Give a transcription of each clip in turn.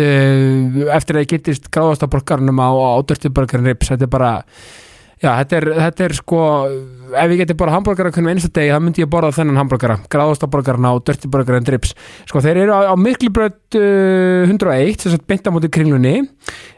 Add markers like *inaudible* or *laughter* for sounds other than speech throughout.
eftir að ég getist gráðastaborgarnum á, á Dirty Burger and Ribs, þetta er bara já, þetta er, þetta er sko ef ég geti bara hambúrgara hvernig einsta degi þá myndi ég borða þennan hambúrgara, gráðastaborgarna og Dirty Burger and Ribs, sko þeir eru á, á Miklubröð uh, 101 þess að beinta mútið kringlunni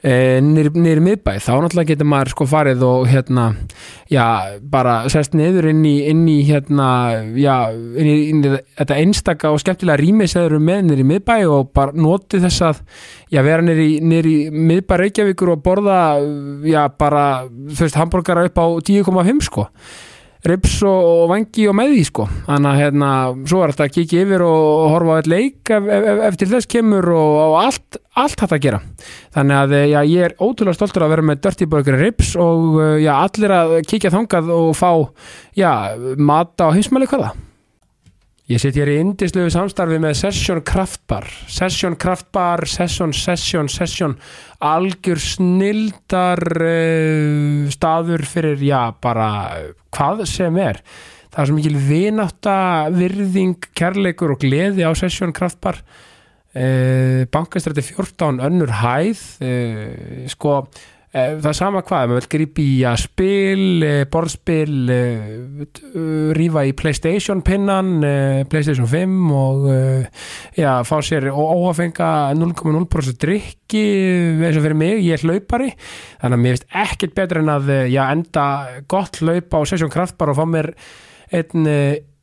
nýri miðbæ, þá náttúrulega getur maður sko farið og hérna já, bara sest niður inn í, inn í hérna, já inn í, inn í þetta einstaka og skemmtilega rými sem eru með nýri miðbæ og bara noti þess að, já, vera nýri nýri miðbæ Reykjavíkur og borða já, bara, þú veist, hambúrgara upp á 10,5 sko. Rips og, og vangi og með því sko. Þannig að hérna, svo er þetta að kíkja yfir og horfa á eitt leik ef, ef, ef til þess kemur og, og allt allt hægt að gera. Þannig að já, ég er ótrúlega stoltur að vera með Dirty Burger rips og já, allir að kíkja þangað og fá já, mata og heimsmæli hvaða. Ég sitt hér í indisluðu samstarfi með Session Kraftbar Session Kraftbar, Session, Session, Session. Algjör snildar uh, staður fyrir, já, bara hvað sem er. Það er svo mikil vinátta, virðing kærleikur og gleði á Session Kraftbar uh, bankastrætti 14 önnur hæð. Uh, sko það er sama hvað, maður vil gripa í að spil, borðspil rýfa í Playstation pinnan, Playstation 5 og já, fá sér óhafenga 0,0% drikki eins og fyrir mig, ég er hlaupari. Þannig að mér finnst ekkert betur en að já, enda gott hlaupa á Session Kraftbar og fá mér einn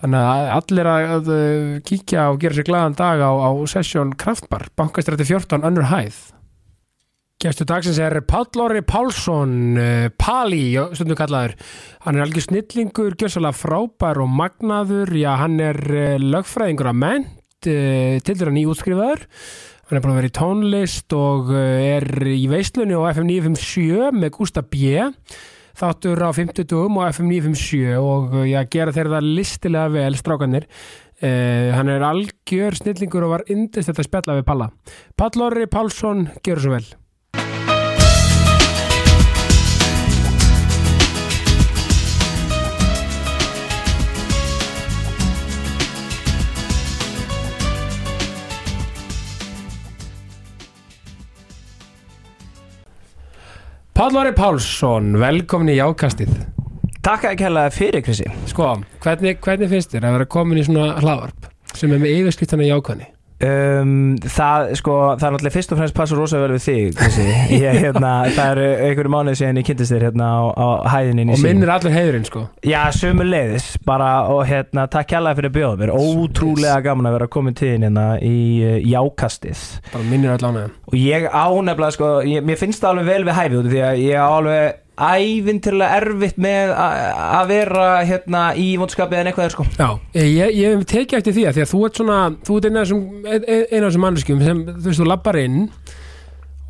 Þannig að allir að kíkja og gera sér glæðan dag á, á sessjón Kraftbar, bankastrætti 14, önnur hæð. Gæstu dagsins er Páll Orri Pálsson, Pali, stundu kallaður. Hann er algjör snillingur, gjörsalega frábær og magnaður, já hann er lögfræðingur að ment, til þeirra nýjútskrifaður. Hann er búin að vera í tónlist og er í veislunni á FM 957 með Gústa B., þáttur á 50 dugum og FM 957 og já, gera þeirra það listilega vel strákanir uh, hann er algjör snillingur og var indist þetta spjalla við Palla. Pall Orri Pálsson, gerur svo vel Páll Orri Pálsson, velkomin í Jákastið Takk að ekki hella fyrir Krissi Sko, hvernig, hvernig finnst þér að vera komin í svona hlaðvarp sem er með yfirskriftana jákvæðni? Um, það, sko, það er náttúrulega fyrst og fremst passur rosa vel við þig ég, hérna, Það eru einhverju mánuð síðan ég kynntist þér hérna á, á hæðinni Og minnir allir heiðurinn sko. Já, sömu leiðis bara og hérna, takk hella fyrir bjóðum mér. Ótrúlega gaman að vera komin þín hérna í uh, Jákastið. Bara minnir allir ánægum Og ég ánefnilega, sko, ég, mér finnst það alveg vel við hæfið út því að ég alveg ævintilega erfitt með að vera hérna í vondskapið en eitthvað er sko. Já, ég, ég hef tekið eftir því að því að þú ert svona, þú ert eina af þessum manneskjum sem, þú veist, þú lappar inn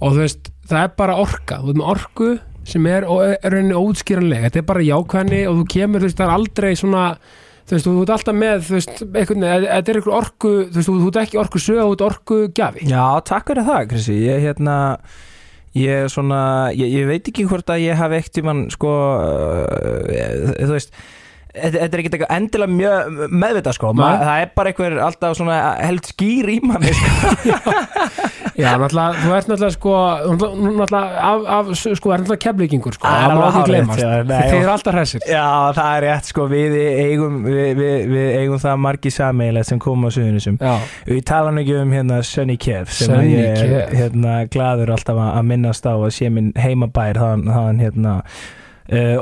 og þú veist, það er bara orka. Þú ert með orku sem er, er rauninni ótskýranleg þetta er bara jákvæðni og þú kemur þú veist, það er aldrei svona þú veist, þú ert alltaf með þú veist, einhvern veginn, þetta er einhver orku þú veist, þú, ert ekki orku sög, þú ert orku gjafi Já, takk fyrir það, Krissi. Ég, hérna, ég svona ég, ég veit ekki hvort að ég hafi ekkert í mann sko, uh, þú veist Þetta er ekkert eitthvað endilega mjög meðvitað sko, Ma, það er bara einhver alltaf svona held skýr í manni sko. *laughs* Já, náttúrulega, þú ert náttúrulega sko náttúrulega, af, af sko, er náttúrulega keflíkingur sko, Það má ekki nei, þeir eru alltaf hressir. Já, það er rétt sko, við eigum, við, við, við eigum það margi sameigilegt sem koma á suðunisum Við tala nú ekki um hérna Sunny Kev sem Sunny ég er Kev. hérna gladur alltaf að minnast á að sé minn heimabær þaðan hérna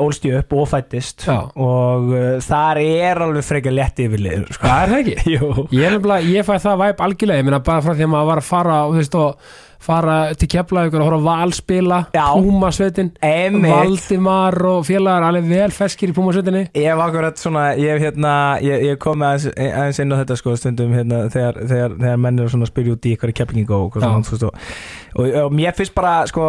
ólst ég upp og fættist Já. og þar er alveg frekar lett yfirlið sko. hvað er það ekki? *laughs* Ég, ég fæ það væp algjörlega, ég meina bara frá því að maður var að fara og veist og fara til Keflavíkur og horfa á valspila. Púmasveitin. Valdimar og félagar alveg vel ferskir í Púmasveitinni Ég hef akkurat svona, ég hérna, ég, ég kom aðeins, aðeins inn á þetta sko stundum hérna þegar, þegar, þegar menn eru svona að spyrja út í Já. og, og, og, og mér finnst bara sko,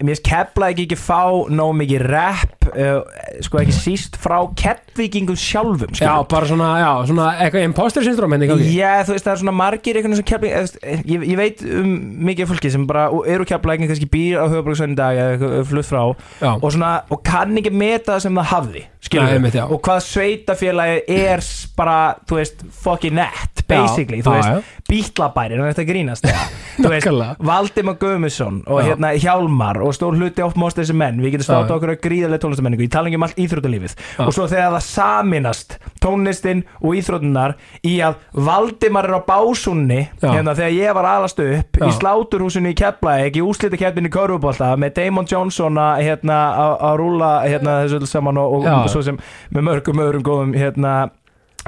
mér finnst kepla ekki ekki fá nóg mikið rap, uh, sko ekki síst frá keppvíkingum sjálfum Já, skilur. bara svona, já, svona eitthvað imposter syndrom henni gangi Já, þú veist, það er svona margir veginn sem keppling ég, ég veit um mikið fólki sem bara eru kepplækning, kannski býr á höfuborgsvæðin í dag eða eitthvað flutt frá Já, og, svona, og kann ekki meta það sem það hafði skilur já. og hvað sveitafélagi er bara, þú veist, fucking net basically, Já, þú já, veist bítlabærin, það er þetta grínast. *laughs* Valdimar Guðmusson og Já. hérna Hjálmar og stór hluti oft mást þessi menn, við getum státt okkur að gríðarlega tónlistamenningu, ég tala ekki um allt íþróttalífið. Já. og svo þegar það saminast tónlistin og íþróttunar í að Valdimar er á básunni hérna þegar ég var alast upp Já. í sláturhúsinu í Keflavík í úslitakeppinu í Körfubólta með Damon Johnson að hérna, rúla hérna, þessu saman og, og svo sem með mörgum öðrum góðum hérna,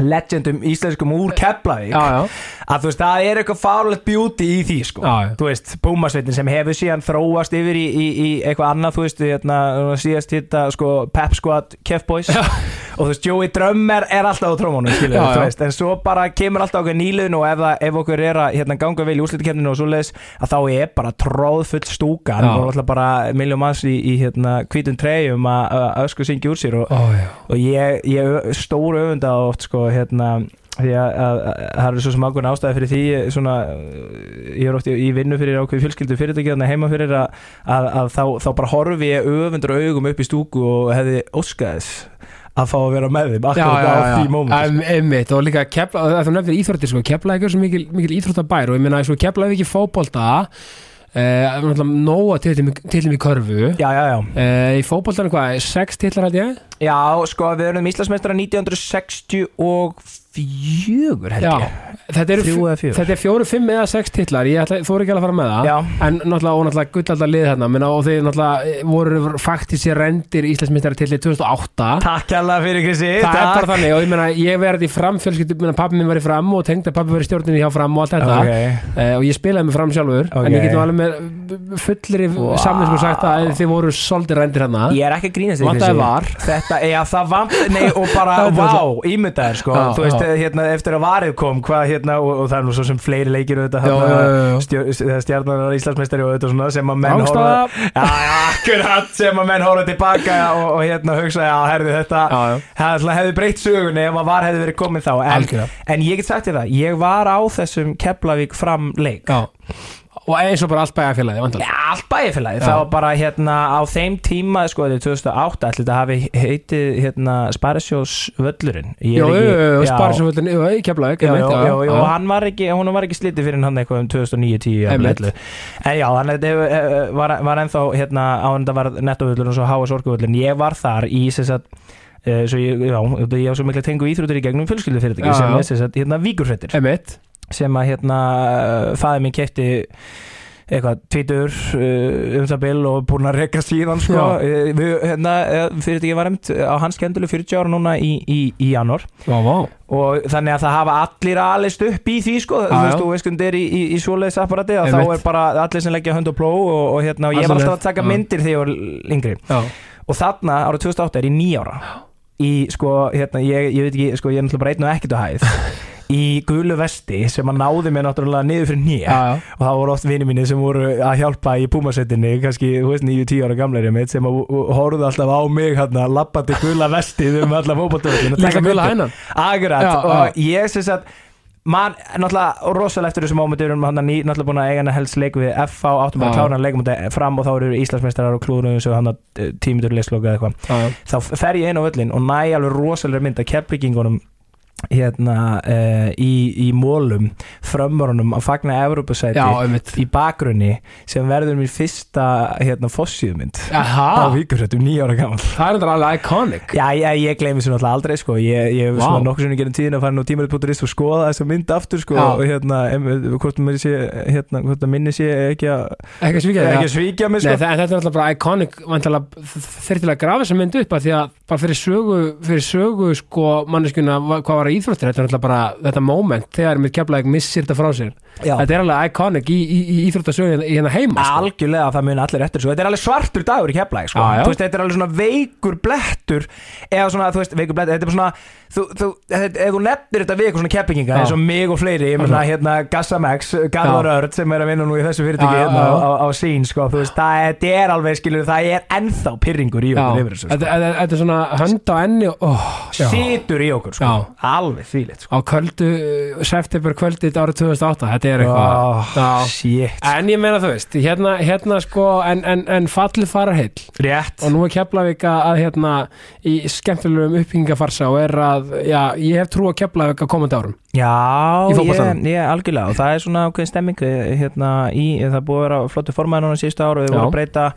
legendum íslenskum úr Keflavík að þú veist, það er eitthvað fárlegt beauty í því sko, Já, já. þú veist, Búmasveitin sem hefur síðan þróast yfir í, í, í eitthvað annað, þú veist, hérna, síðast hitta sko, Pep Squad, Kef Boys. Já. og þú veist, Joey Drömmer er alltaf á trómunum, skilur, þú veist. En svo bara kemur alltaf okkur nýliðin og ef, ef okkur er að hérna, ganga vel í úrslitakefninu og svo leiðis, að þá er bara tróðfull stúkan Já. og alltaf bara miljón manns í, í hérna, hvítum treyjum að ösku syngja úr sér og, og ég, ég stóru öfunda oft sko hérna því að, að, að það eru svo sem ákveðin ástæði fyrir því svona, ég er oft í, í vinnu fyrir ákveði fjölskyldu fyrirtæki þannig heima fyrir að, að, að þá, þá bara horfi ég öfundur augum upp í stúku og hefði óskaðis að fá að vera með þeim akkurat á já, því móment Em- einmitt og líka kepla, að þú nefnir íþróttir sko, kepla ekki svo mikil, mikil íþróttabær og ég meina, svo kepla ekki fótbolta eh, nóa titlum, titlum í körfu. Já, já, já, eh, í fótboltan hvað, sex titlar held ég já, sko við erum Íslandsmeistara 1964 held Já, ég þetta eru er fjóru, fimm eða sex titlar. Ég ætla, þú eru ekki alveg að fara með það. Já. en náttúrulega, og náttúrulega gullaldar lið hérna minna, og þeir náttúrulega eh, voru sér rendir Íslandsmyndari til 2008 Takk alveg fyrir Krissi. Það er takk. bara þannig. Og ég meina ég verði í fram fjölskyldu, minna pappi minn var í fram og tengd að pappi var í stjórninni hjá fram og allt þetta. Ok. Eh, og ég spilaði með fram sjálfur. Ok. en ég get nú alveg með fullri wow. samvinsku sagt að þið voru svolítið rændir hérna Ég er ekki að grínast var. Þetta, já það vant, nei og bara *laughs* er Vá, ímyndaðir sko Já, Þú veist, já. hérna, eftir að varið kom Hvað hérna, og, og það er nú svo sem fleiri leikir þegar stjarnar var Íslandsmeistari og þetta svona sem að menn akkurat sem að menn horfa tilbaka og, og hérna hugsa, já, herðu þetta. Það hefði breytt sögunni ef að var hefði verið komið þá en, en ég get sagt þér það, ég var á þessum Keflavík fram leik Já. Og eins og bara allt bæjarfélagi. Já, allt bæjarfélagi, það var bara hérna á þeim tíma, sko, þetta er 2008 ætli þetta hafi heitið hérna Sparisjós völlurinn Ég Jú, ekki- og hann var ekki, hún var ekki slitið fyrir hann eitthvað um 2009-10 Einmitt. en já, þannig að þetta hefur, eh, var, var ennþá hérna á en þetta var nettovöllur og svo háa sorguvöllur ég var þar í sem sagt Uh, svo ég, já, ég á svo mikla tengu íþróttur í gegnum fjölskyldufyrirtæki Já, sem já. er sem sagt, hérna víkurfrettir sem að hérna fæði minn kefti eitthvað tvítur uh, um það bil og búin að rekka síðan sko. Uh, við, hérna, fyrirtæki var emt á hans kendulu 40 ára núna í, í, í janúar. Og þannig að það hafa allir alist upp í því sko, þú veist, þú veist hvernig þetta er í, í, í svoleiðis apparati að þá er bara allir sem leggja hönd og pló og, og, hérna, og ég var alltaf að taka myndir þegar ég var yngri. Og þarna árið 2008 er ég nýjára í sko, hérna, ég, ég veit ekki, sko, ég er náttúrulega bara einn og ekkert á hæð *laughs* í gulu vesti sem að náði mér náttúrulega niður fyrir nýja og það voru oft vinni mínir sem voru að hjálpa í púmasettinni, kannski, þú veist, 9-10 ára gamleiri mitt sem að horfðu alltaf á mig hérna, lappandi gula vestið um alla fótboltöðin Líka gula hænan. Akkurat, og ég syns að mann, náttúrulega rosalega eftir þessu mómentur hann er ný, náttúrulega búin að eiga hann helst leik við FH, áttum bara að klára hann leikumóti fram og þá eru Íslandsmeistarar og klúðurum þessu hann að tímitur leysloka eða eitthvað. Þá fer ég inn á völlin og næ alveg rosalega mynd að keflingingunum hérna uh, í, í mólum frömmurunum að fagna Evropasæti Já, í bakgrunni sem verður mér fyrsta hérna fossíðmynd á Aha, víkursættum nýja ára gammal það er alveg iconic Já, ég, ég gleymi svo náttúrulega aldrei sko. ég, ég hef Vá. svona nokkur sinni gerum tíðin að fara nú tímarit.is og skoða þessa mynd aftur sko, Já. og hérna, hvort maður sé hérna, hvort að minni sé ekki að Ekki að svíkja ekki að svíkja mig Nei, sko. það, en þetta er alltaf bara iconic þeir til að grafa þessa mynd upp að því að bara fyrir sögu, fyrir sögu að íþróttir þetta er alltaf bara þetta moment þegar mér keflaði missir þetta frá sér Já. þetta er alveg iconic í, í, í íþróttasögu í hérna heima sko. algjörlega það mun allir eftir svo þetta er alveg svartur dagur í keflæk sko. Þetta er alveg svona veikur blettur eða svona, þú veist, veikur blettur þetta er bara svona, þú, þú, ef þú nefnir þetta við eitthvað svona keplinginga, Já. eins og mig og fleiri ég meina hérna Gassamax, Garðar Örd sem er að vinna nú í þessu fyrirtæki hérna á, á, á sín, sko, þú veist, það er, alveg, skilur, það er ennþá pyrringur í okkur þetta, sko. þetta, er svona hönd á enni oh, já. situr í okkur, sko. Alveg þvílitt, sko. Á kvöldu, september kvöldið árið 2008, þetta er eitthvað oh, en ég meina þú veist, hérna, hérna sko en, en, en fallið fara heill rétt. Og nú er Keflavík að hérna í skemmtilegum uppbyggingafarsa og er að, já, ég hef trú að Keflavík að komandi árum. Já, ég, ég algjörlega og það er svona ákveðin stemming eh, hérna, í, það búið að vera flottu formaður núna síðustu ára og við vorum að breyta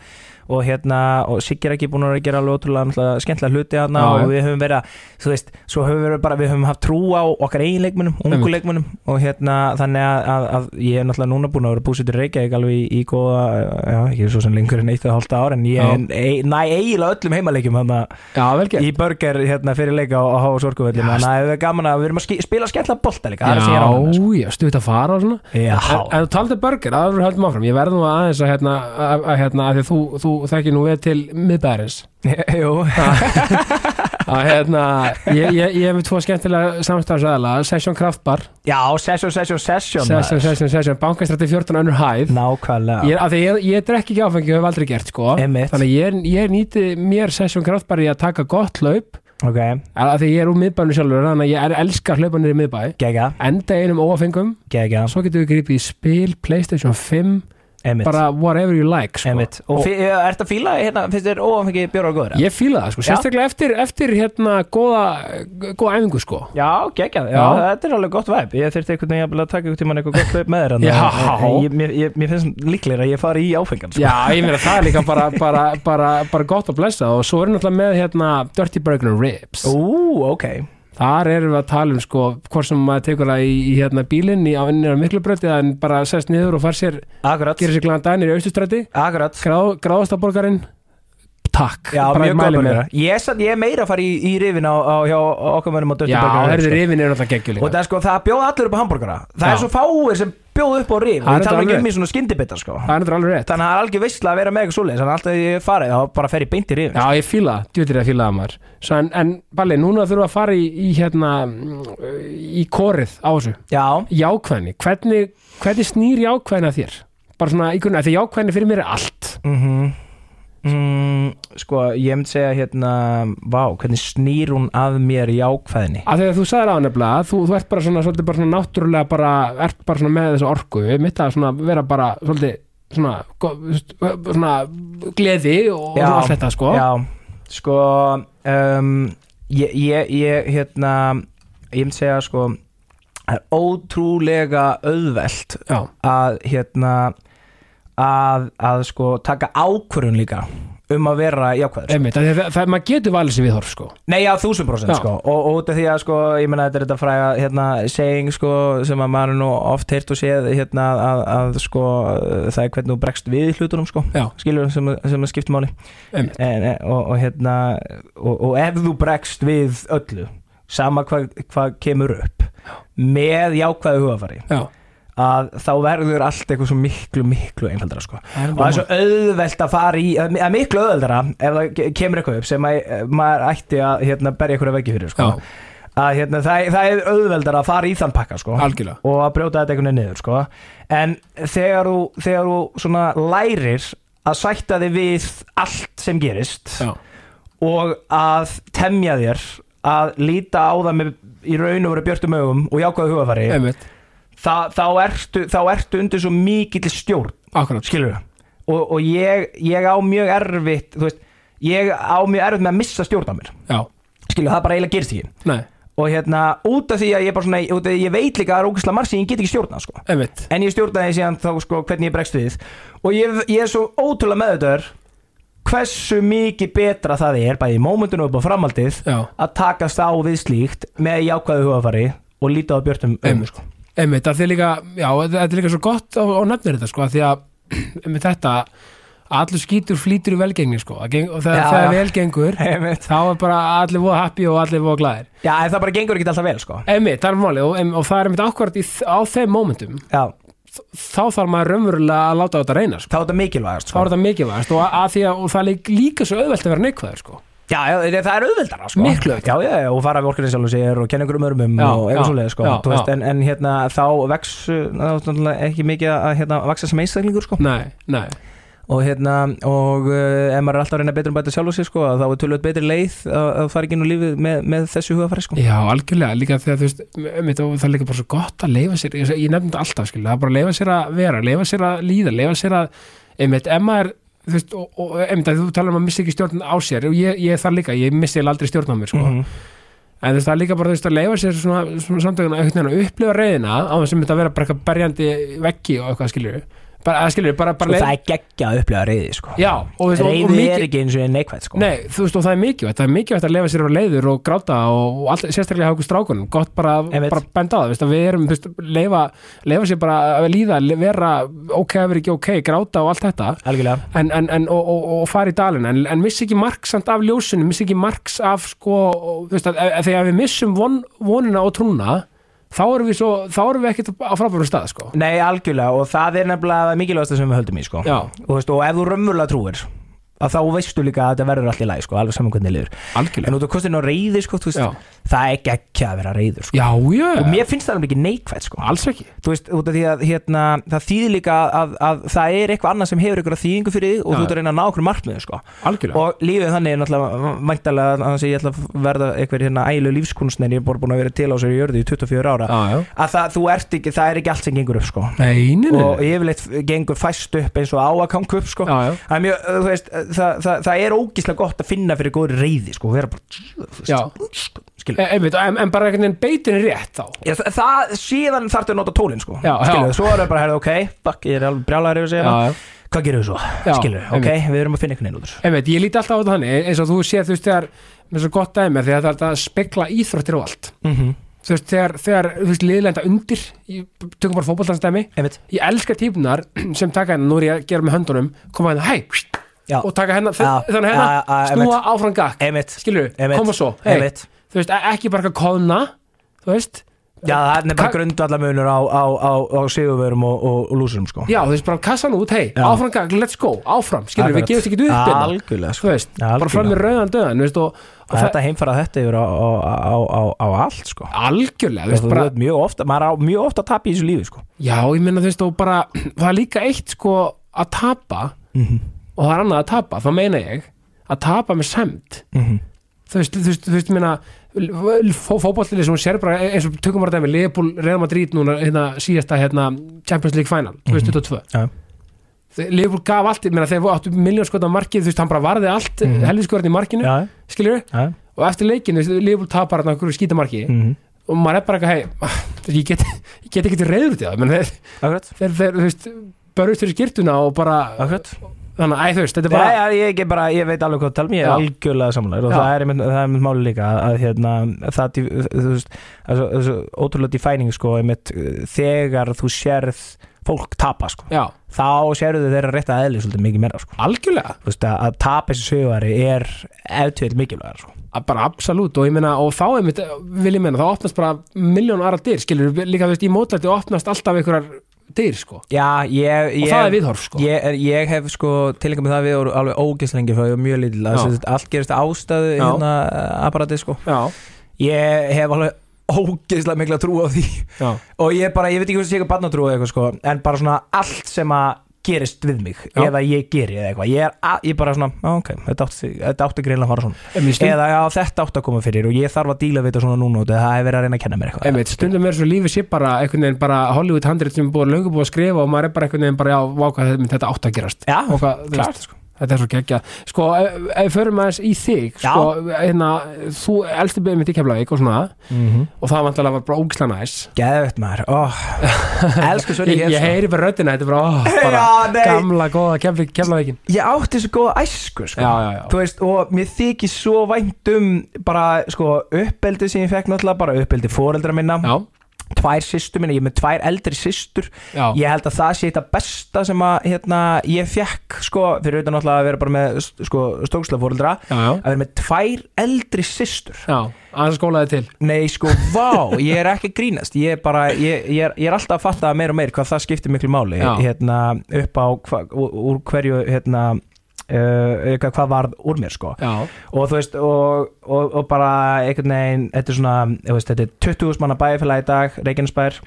og hérna, og Siggi er ekki búin að gera alveg ótrúlega skemmtilega hluti hérna Já, já. og við höfum verið að, þú veist, svo höfum við bara, við höfum haft trú á okkar eigin leikmunum, ungu leikmunum og hérna, þannig að, að, að ég er náttúrulega núna búin að vera búsitur Reykjavík alveg í, í góða, já, ekki svo sem lengur en eitt og hálft ár, en ég e, næ eiginlega öllum heimaleikjum í burger hérna fyrir leika H.O. Sorguvöllin Já, þannig að það er gaman að við erum að spila skemmtilega bolta líka það er það er sko. Já, já, stutt að fara og svona. En, þú taldi burger, aðra við höldum áfram. Ég verð nú aðeins að hérna, að, að, hérna að því að þú, þú þekkir nú við til miðbæðarins *laughs* jú. *laughs* Að hérna, ég, ég, ég hef við tvo skemmtilega samstæðarsæðala Session Kraftbar Já, session, session, session Session. Session, Session, bankastrætti 14 önnur hæð. Nákvæmlega. Ég, af því ég, ég drekk ekki áfengi og hef aldrei gert sko. Einmitt. Þannig ég, ég nýti mér Session Kraftbar í að taka gott hlaup. Ok, af því ég er úr miðbænu sjálfur þannig að ég er, elskar hlaupanir í miðbæ. Gegja, enda einum óafengum gegja svo getum við gripið í spil, Playstation 5 Einmitt. Bara whatever you like sko. Einmitt. Og, og er þetta fíla, hérna, finnst þér óanfengi bjóra og góður? ég fíla það sko, sérstaklega eftir, eftir hérna góða, góða æfingu sko. Já, gegja, já, Já. þetta er alveg gott væp Ég þurfti einhvern veginn að taka einhvern tímann eitthvað gott hlaup með þér en- mér, finnst líklega að ég fari í áfengan sko. já, ég meina það er líka bara, bara, bara, bara gott að blessa og svo er náttúrulega með hérna Dirty Burger Ribs. Ú, ok þar erum við að tala um sko hvort sem maður tekur það í, í hérna bílinn í á ennir á miklu bröti en bara sest niður og far sér, Akkurat, gerir sér glæðan dænir í austustræti gráð, gráðastaborgarinn takk, Já, bara mjög mæli burgara Ég, er meira að fara í, í rifin á, á hjá okkar mönnum á Dirty já, Burger herði sko. rifin er náttúrulega geggjul Og það er sko, það bjóða allir upp á hambúrgara Það Já. er svo fáir sem bjóða upp á rif. Er Við tala ekki um í svona skyndibita sko. Það er náttúrulega alveg rétt. Þannig að það er algjör veistla að vera með eitthvað svoleiðis. Þannig að alltaf þegar ég farið þá bara fer ég beint í rifin Já, ég fíla, það, djútir að fíla það maður. Svo en, en Balli, núna þurfum við að fara í, í hérna í korið á þessu. Já, Jákvæðni, hvernig, hvernig snýr jákvæðni að þér? Bara svona, í grunni, því jákvæðni fyrir mér er allt. Mhm Mm, sko, ég myndi segja hérna Vá, hvernig snýr hún að mér jákvæðinni að þegar þú sagðir á nefnilega, þú, þú ert bara svona, svolítið bara svona náttúrulega bara, ert bara svona með þessu orku, mitt að svona vera bara svolítið svona, veist, svona gleði og Já, allt þetta sko. Já, sko um, ég, ég, ég hérna ég myndi segja sko það er ótrúlega auðvelt Já, að hérna að, að sko taka ákvörun líka um að vera jákvæður sko. einmitt, að það, það, maður getur valið sér viðhorf sko. Nei, já, þúsund prósent Já. sko. Og, og út af því að sko, ég meina þetta er þetta fræga hérna, saying sko sem að maður nú oft heyrt og séð hérna að, að sko það er hvernig þú bregst við hlutunum sko. Já, skilur sem, sem að skipta máli? En, og, og hérna og, og ef þú bregst við öllu sama hvað hva kemur upp með jákvæðu hugafari já að þá verður allt eitthvað svo miklu miklu einfaldara sko. Og það er svo auðvelt að fara í að miklu auðveldara ef það ke- kemur eitthvað upp sem að, eh, maður ætti að hérna, berja eitthvað veggi fyrir sko. Að hérna, það, það er auðveldar að fara í þann pakka sko og að brjóta þetta einhvern veginn niður sko. en þegar þú, þegar þú svona lærir að sætta þig við allt sem gerist Já, og að temja þér að líta á það með í raun og veru björtum augum og jákvæðu hugafari einmitt, Þa, þá, ertu, þá ertu undir svo mikill stjórn akkurat. skilur og, og ég, ég á mjög erfitt þú veist, ég á mjög erfitt með að missa stjórn á mér. Já, skilur, það bara eiginlega gerist ekki. Nei, og hérna, út af því að ég bara svona því að ég veit líka að það er marg sem ég get ekki stjórnað sko. en ég stjórnaði síðan þá sko hvernig ég bregst við. Og ég, ég er svo ótrúlega meðutöður hversu mikið betra það er bæði í mómentinu upp á framhaldið Já, að takast á við slíkt með jákvæðu hugafari og líta á björtum um sko. Einmitt, að þið líka Já, þetta er líka svo gott og, og nefnir þetta sko, því að *clears throat* einmitt þetta allur skítur flýtur í velgengni sko, og þegar Já, það já. vel gengur *laughs* Einmitt. þá er bara allir voða happy og allir voða glæðir Já, en það bara gengur ekki alltaf vel sko. einmitt, það er máli og, og það er einmitt ákvært á þeim momentum Já, þá þarf maður raunverulega að láta þetta reyna sko. þá er þetta mikilvægast þá sko. er þetta mikilvægast og, að að, og það er líka svo auðvelt að vera neikvæður sko. Já, það er auðveldara sko. Miklu auðveldara. Já, já, og fara við orkunni sjálfum sér og kenna ykkur um örmum Já, og eitthvað já, svoleiði sko. já, veist, en, en hérna þá vex ekki mikið að hérna, vaksa sem einstaklingur sko. nei, nei, og hérna og uh, ef maður er alltaf að reyna betur um bæta sjálf sér sko, þá er tölvöld betri leið að, að fara ekki inn á lífið með, með þessu hugafæri sko. já, algjörlega líka þegar þú veist, og það er líka bara svo gott að leifa sér, ég, nefndi alltaf skilja, það er bara að leifa sér að vera, leifa sér að líða leifa sér að, einmitt, þú veist, og, og einmitt þú talar um að missa ekki stjórn á sér, og ég, ég þar líka, ég missi aldrei stjórn á mér, sko Mhm. en þú veist, það er líka bara, þú veist, að leifa sér svona, svona veginn að upplifa reyðina á þess að þetta vera bara eitthvað berjandi veggi og eitthvað skilju bara, skilju, bara, bara sko, það er geggja að upplega reyði sko. já, og, veist, og, og reyði mikið er ekki eins og neikvægt sko. Nei, þú veist, og það er mikilvægt, það er mikilvægt að lefa sér á leiður og gráta og, all, sérstaklega hafa okkur strákunum, gott bara, bara benda á það, við erum, veist, leifa, leifa sér bara að líða, vera ok að vera ekki ok, gráta og allt þetta en, en, en, og, og, og fara í dalinn en, en missi ekki samt af ljósunum, missi ekki marks af sko, veist, að, að þegar við missum von, vonina og trúna þá erum við við ekkert á frábærum stað, sko Nei, algjörlega og það er nefnilega það mikilvægasta sem við höldum í sko. Og, veist, og ef þú raunverulega trúir að þá veistu líka að þetta verður allt í lagi sko, alveg saman hvernig liður. En algjörlega út af kostinu á reyði sko, það er geggja að vera reyður sko. já, já, og mér finnst það alveg ekki neikvægt sko. alls ekki. Veist, að hérna, það þýðir líka að, að það er eitthvað annað sem hefur eitthvað þýðingu fyrir þig og Já. þú ert að reyna að ná okkur markmiðu sko. og lífið þannig er náttúrulega væntalega að ég ætla að verða eitthvað hérna ælu lífskunstnir, ég er búin að vera til á sér í jörðu í 24 ára. Já, já. Að það, ekki, það er ekki allt sem gengur upp sko. Nei, og yfirleitt gengur fæst upp eins og á að kanga upp það, það, það, er ógíslega gott að finna fyrir góðri reyði sko, vera bara Já. skilur E- einmitt, en, en bara einhvern veginn beitin er rétt þá. Já, það, það, síðan þarftu að nota tólinn sko. Skilur, svo er það bara, ok, fuck, ég er alveg brjálæður yfir já, hvað gerum við svo, skilur, ok, við erum að finna einhvern veginn út þessu. einmitt, ég líti alltaf á þetta þannig eins og þú séð, þú veist, þegar með svo gott dæmi þegar það er að spekla íþróttir og allt. Mhm. þú veist, þegar, þegar þú veist, liðlenda undir ég tökum bara fótballtansdæmi einmitt, ég elska típunar sem taka hennar, nú er ég að gera með höndunum koma hennar, hæ, já, og taka hennar Já, þannig hennar, já, snúa áfram gakk skilur, Einmitt. koma svo, einmitt þú veist, e- ekki bara kóðna þú veist, já, það er bara grundvallamunur á, á, á, á sigurverum og, og, og lúsurum sko. já, þú veist, bara kassan út, hei áfram gakk, let's go, áfram, skilur, við Akkurat. gefumst ekki upp hérna, algjörlega, sko. þú veist, bara fram með rauðan döðan, þú veist, og, þetta heimfara þetta yfir á, á, á, á, á allt sko. algjörlega, þú þú veist, bara veist, mjög ofta, maður á mjög ofta að tapa í þessu lífi sko. Já, ég meina þú veist og bara *clears throat* það er líka eitt sko að tapa Mhm. Og það er annað að tapa, þá meina ég að tapa með semt Mhm. þú veist, þú veist, þú veist, ég meina fó, fótballið sem hún sér bara eins og tökum bara dæmi, Leopold, Real Madrid núna hérna síðasta hérna Champions League Final 2022 Já. Leopold gaf allt, meina þegar áttu miljón skota markið, þú veist, hann bara varði allt mm. -hmm. helviskverðin í markinu, já, skiljur já, og eftir leikinu, Leopold tapar hann okkur skýta marki mhm. og maður er bara eitthvað, hei, ah, ég get, ég get ekki til reyður út í það, menn þeir, þeir, þeir, þú veist, börjust fyrir skýrtuna og bara, akkurat þannig að, æ, þú veist, þetta er bara já, ég, ég, bara, ég veit alveg hvað að tala um, ég er algjörlega samanlegur og Já. það er, einmitt- það er mitt máli líka að, að hérna, það, þú veist, þessu, þessu ótrúlega defining sko, einmitt, þegar þú sérð fólk tapa sko, já, þá sérðu þeirra rétt að eðli svolítið mikið meira sko, algjörlega. Þú veist, að, að tapa þessu sögari er eftir mikilvægar sko. að bara absolutt og ég meina og þá einmitt, vil ég meina, þá opnast bara miljón aðra dyr, skilur, líka þú veist, í mótlætti opnast alltaf einhverjar dyr, sko. Já, ég, og ég það er viðhorf, sko. Ég, ég hef sko tilengað með það við og alveg ógeðslengi frá ég var mjög sagt, allt gerist ástæðu Já. hérna aparatið sko. Já, ég hef alveg ógeðslega mikla trú á því. Já, og ég bara, ég veit ekki hvað sé ekki barnatrú eða eitthvað sko, en bara svona allt sem að gerist við mig, Já. eða ég geri eða eitthvað, ég er að, ég bara svona, ok þetta átti, þetta átti greinlega að fara svona. Eða já, þetta átti að koma fyrir og ég þarf að díla við þetta svona núna og það er verið að reyna að kenna mér eitthvað. Einmitt, stundum er svo lífið sé bara einhvern veginn bara Hollywood handrit sem er búið löngu búið að skrifa og maður er bara einhvern veginn bara já, váka þetta átt að gerast. Já, og hvað, klart, veist, þetta er svo geggja sko, förum aðeins í þig Já. sko, hérna, þú elsti beðið mitt í Keflavík og svona, mm -hmm. og það vantilega var bara ógislega næs. Geðvett maður, óh *laughs* Elsku svo ég, ég heyri bara röddina, þetta er bara, *laughs* ó, bara Já, gamla, góða Keflavík, Keflavíkin. Ég átti svo góða æsku sko. já, Þú veist, og mér þykir svo vænt um bara, sko, uppeldi sem ég fekk náttúrulega bara uppeldi foreldra minna. Já, tvær systur minna, ég er með tvær eldri systur. Já, ég held að það sé þetta besta sem að hérna, ég fekk, sko, fyrir auðvitað náttúrulega að vera bara með, sko, stóksla foreldra já, já, að vera með tvær eldri systur. Já, aðeins skólaði til. Nei, sko, vá, ég er ekki að grínast. Ég er bara, ég, ég, er, ég er alltaf að fatta meir og meir hvað það skiptir miklu máli hérna, upp á hva, úr hverju hérna, uh, hvað, varð úr mér, sko. Já, og þú veist, og, og, og bara einhvern veginn, þetta er svona veist, þetta er 20.000 manna bæjarfélag í dag Reykjanesbær.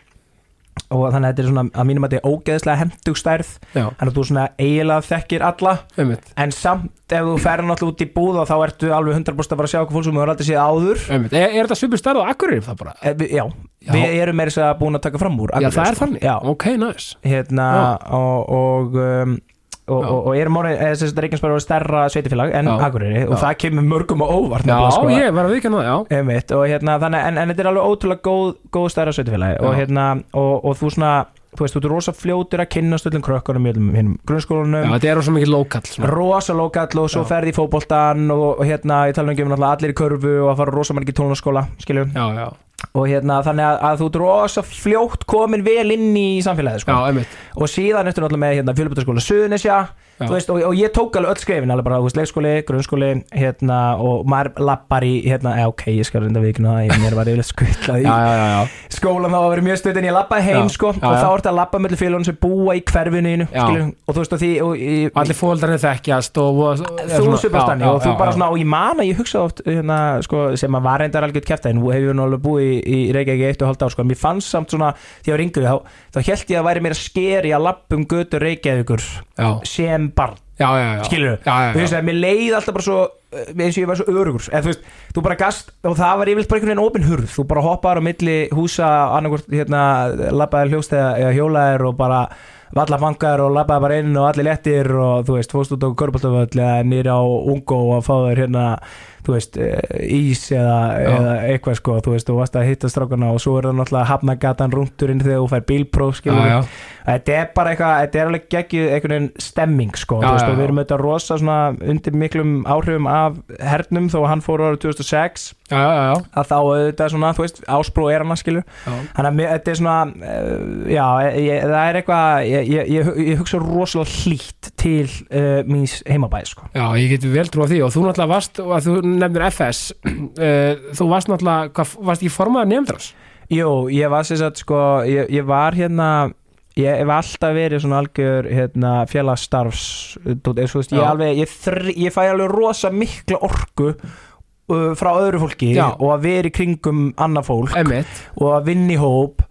Og þannig að þetta er svona að mínum að þetta er ógeðslega hendug stærð. Já, þannig að þú svona eiginlega þekkir alla. Einmitt. En samt ef þú ferð náttúrulega út í búð og þá ertu alveg 100% að fara að sjá hvað fólk sem þú hefur aldrei séð áður. Einmitt. Er, er þetta svipur stærð á Akureyri það bara? Eh, við- Já, Já. við erum meira búin að taka fram úr Já, Akureyri, það er sko. þannig? Já, Ok, næs hérna og, og, um, og, Já. og, og erum orðið, Reykjanesbær er stærra sveitifélag en Já. Akureyri og Já. það kemur mörgum og óvart Já, nefnilega, sko. ég var að viðkjanna það, já Einmitt, og hérna, þannig, en, en þetta er alveg ótrúlega góð, góð stærra sveitifélagi og, Já. hérna, og, og þú svona þú veist, þú ert rosa fljótur að kynnast öllum krökkunum í hinnum Já, grunnskólanum þetta er svo mikið svona. rosa lokall og svo Já. ferði í fótboltan og, hérna, ég tala um ekki um allir í körfu og að fara rosa margir tónlaskóla skiljum, Já, já, og hérna, þannig að, að þú ert rosa fljótt komin vel inn í samfélagið, já, sko einmitt og síðan ertu náttúrulega með hérna, fjölbutaskóla Suðunisja Já. þú veist, og, og ég tók alveg öll skrefin alveg bara, veist, leikskóli, grunnskóli hérna, og maður lappar í hérna, eða ok, ég skal reynda vikna ég var yfirleitt skutlað í Já, já, já, já, skólan þá að vera mjög stutt en ég lappaði heim Já. sko, Já, og já. þá ertu að lappa mellir félagum sem búa í hverfinu Já. skilur, og þú veist og því og, ég, allir fóldarnir þekkjast og þú svipast þannig og þú bara svona og ég man að ég hugsa oft hérna, sko, sem að var reyndar algjörð kæft en í, í Reykjavík eitt og halvt ár sko, en mér fannst samt svona því að ég var yngur þá, þá held ég að væri mér að skeri að lappum götur Reykjavíkur Já, sem barn. Já, já, já. Skilur Já, já, þú veist já, að mér leið alltaf bara svo eh, eins og ég var svo örugur eða þú veist, þú bara gast og það var yfirleitt bara einhvern veginn opin hurð. Þú bara hoppaður á milli húsa annarkvort hérna, labbaðir hljóst eða, hjólaðir og bara valla bankar og labbaði bara inn og allir lettir og þú veist, fórst út á körbáltaföll eða nýri á ungo og fá þér hérna þú veist, eh, ís eða, Já. eða eitthvað sko, þú veist, þú varst að hitta strákana og svo er það náttúrulega hafnagatan rúndurinn þegar þú fær bílpróf, já, skilur já, Þetta er bara eitthvað, þetta er alveg geggjuð einhvern veginn stemming sko, Já, þú veist, já, og við já. erum auðvitað rosa svona undir miklum áhrifum af hernum þó að hann fór árið 2006 já, já, já, að þá auðvitað svona, þú veist, áspró er hann að skilur já. þannig að þetta er svona uh, já, ég, það er eitthvað ég, ég, ég, ég hugsa rosalega hlýtt til uh, míns heimabæð sko Já, ég get vel trú nefnir FS uh, *clears throat* þú varst náttúrulega, hvað, varst ekki formaður nefndras? Jú, ég var sér satt sko, ég, ég var hérna ég hef alltaf verið svona algjör hérna, félagsstarfs ég, alveg, ég, þr, ég fæ alveg rosa mikla orku uh, frá öðru fólki Já. og að vera í kringum annað fólk Emmett, og að vinna í hóp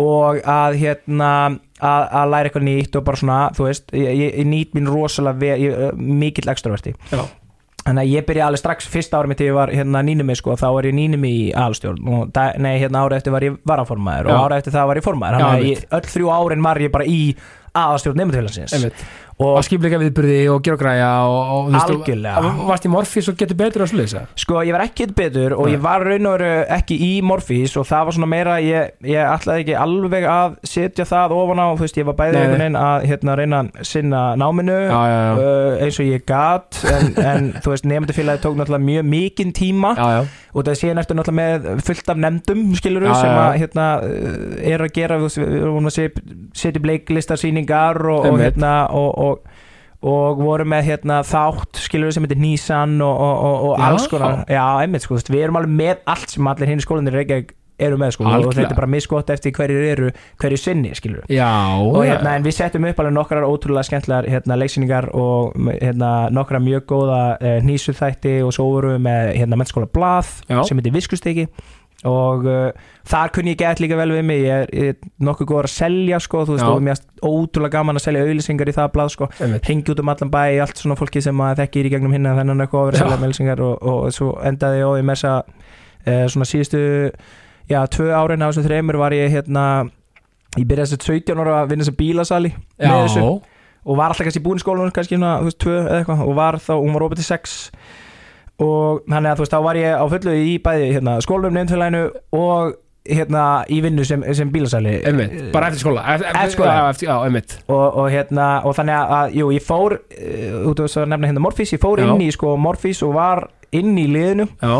og að hérna að, að læra eitthvað nýtt og bara svona þú veist, ég, ég, ég nýt mín rosalega mikill extroverti já, Þannig að ég byrja alveg strax fyrsta ári mitt þegar ég var hérna nýnumi sko, þá var ég nýnumi í aðalstjórn og da, nei, hérna árið eftir var ég varaformaður og árið eftir það var ég formaður. Þannig að öll þrjú árin var ég bara í aðalstjórn nefndafélagsins og skipleika viðburði og gera græja og, og Algjörlega. og, varst í Morfís og getur betur á sluðis sko ég var ekki betur og Nei. ég var raun og veru ekki í Morfís og það var svona meira ég, ég ætlaði ekki alveg að setja það ofan á, þú veist, ég var bæðið einhvern veginn að hérna reyna að sinna náminu já, já, já, uh, eins og ég gat en, en þú veist, nefndafélagi tók náttúrulega mjög mikinn tíma. Já, já, og það séðan eftir náttúrulega með fullt af nefndum skilur Já, sem að hérna, uh, er að gera setja upp leiklistarsýningar og, og, hérna, og, og, og voru með hérna, þátt skilur sem heitir Nissan og, og, og, og Já. alls konar. já, einmitt, sko, við erum alveg með allt sem allir hinn skólanir Reykjavík eru með sko, og Algjörlega. þetta er bara misgott eftir hverjir eru hverju sinni skilur Já, og hérna, en við settum upp alveg nokkrar ótrúlega skemmtlegar hérna, leiksýningar og hérna, nokkra mjög góða eh, hnísuþætti og svo vorum við með hérna, mennskóla blað Já. sem heitir viskusteki og uh, þar kunni ég gett líka vel við mig. Ég er, ég er nokkuð góður að selja sko, þú veist, og mér er ótrúlega gaman að selja auðlýsingar í það blað sko, ringi út um allan bæ allt svona fólki sem maður þekkir í gegnum hinna þennan eitthvað að að með auðlýsingar og, og svo endaði ég á í messa uh, svona síðustu já, tvö árin á þessum þreymur var ég hérna ég byrjaði þess að 17 ára að vinna sem bílasali með þessu. Já, og var alltaf kannski búin í skólanum kannski svona, þú veist, tvö eða eitthvað. Og var þá, hún var opið til sex. Og þannig að þú veist, þá var ég á fullu í bæði hérna, skólanum nefndfélaginu og hérna í vinnu sem, sem bílasali. Einmitt, bara eftir skóla. Eftir, skóla. Já, eftir, já, einmitt. Og, og hérna, og þannig að, jú, ég fór uh, út af þess að nefna hérna Morfís, ég fór Já. inn í sko Morfís og var inn í liðinu. Já,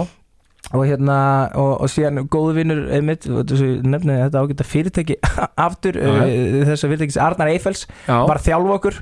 og hérna, og, og síðan góðu vinnur einmitt, og þessu nefni þetta ágæta fyrirtæki *laughs* aftur, uh, þess að fyrirtækis Arnar Eiffels var þjálfa okkur.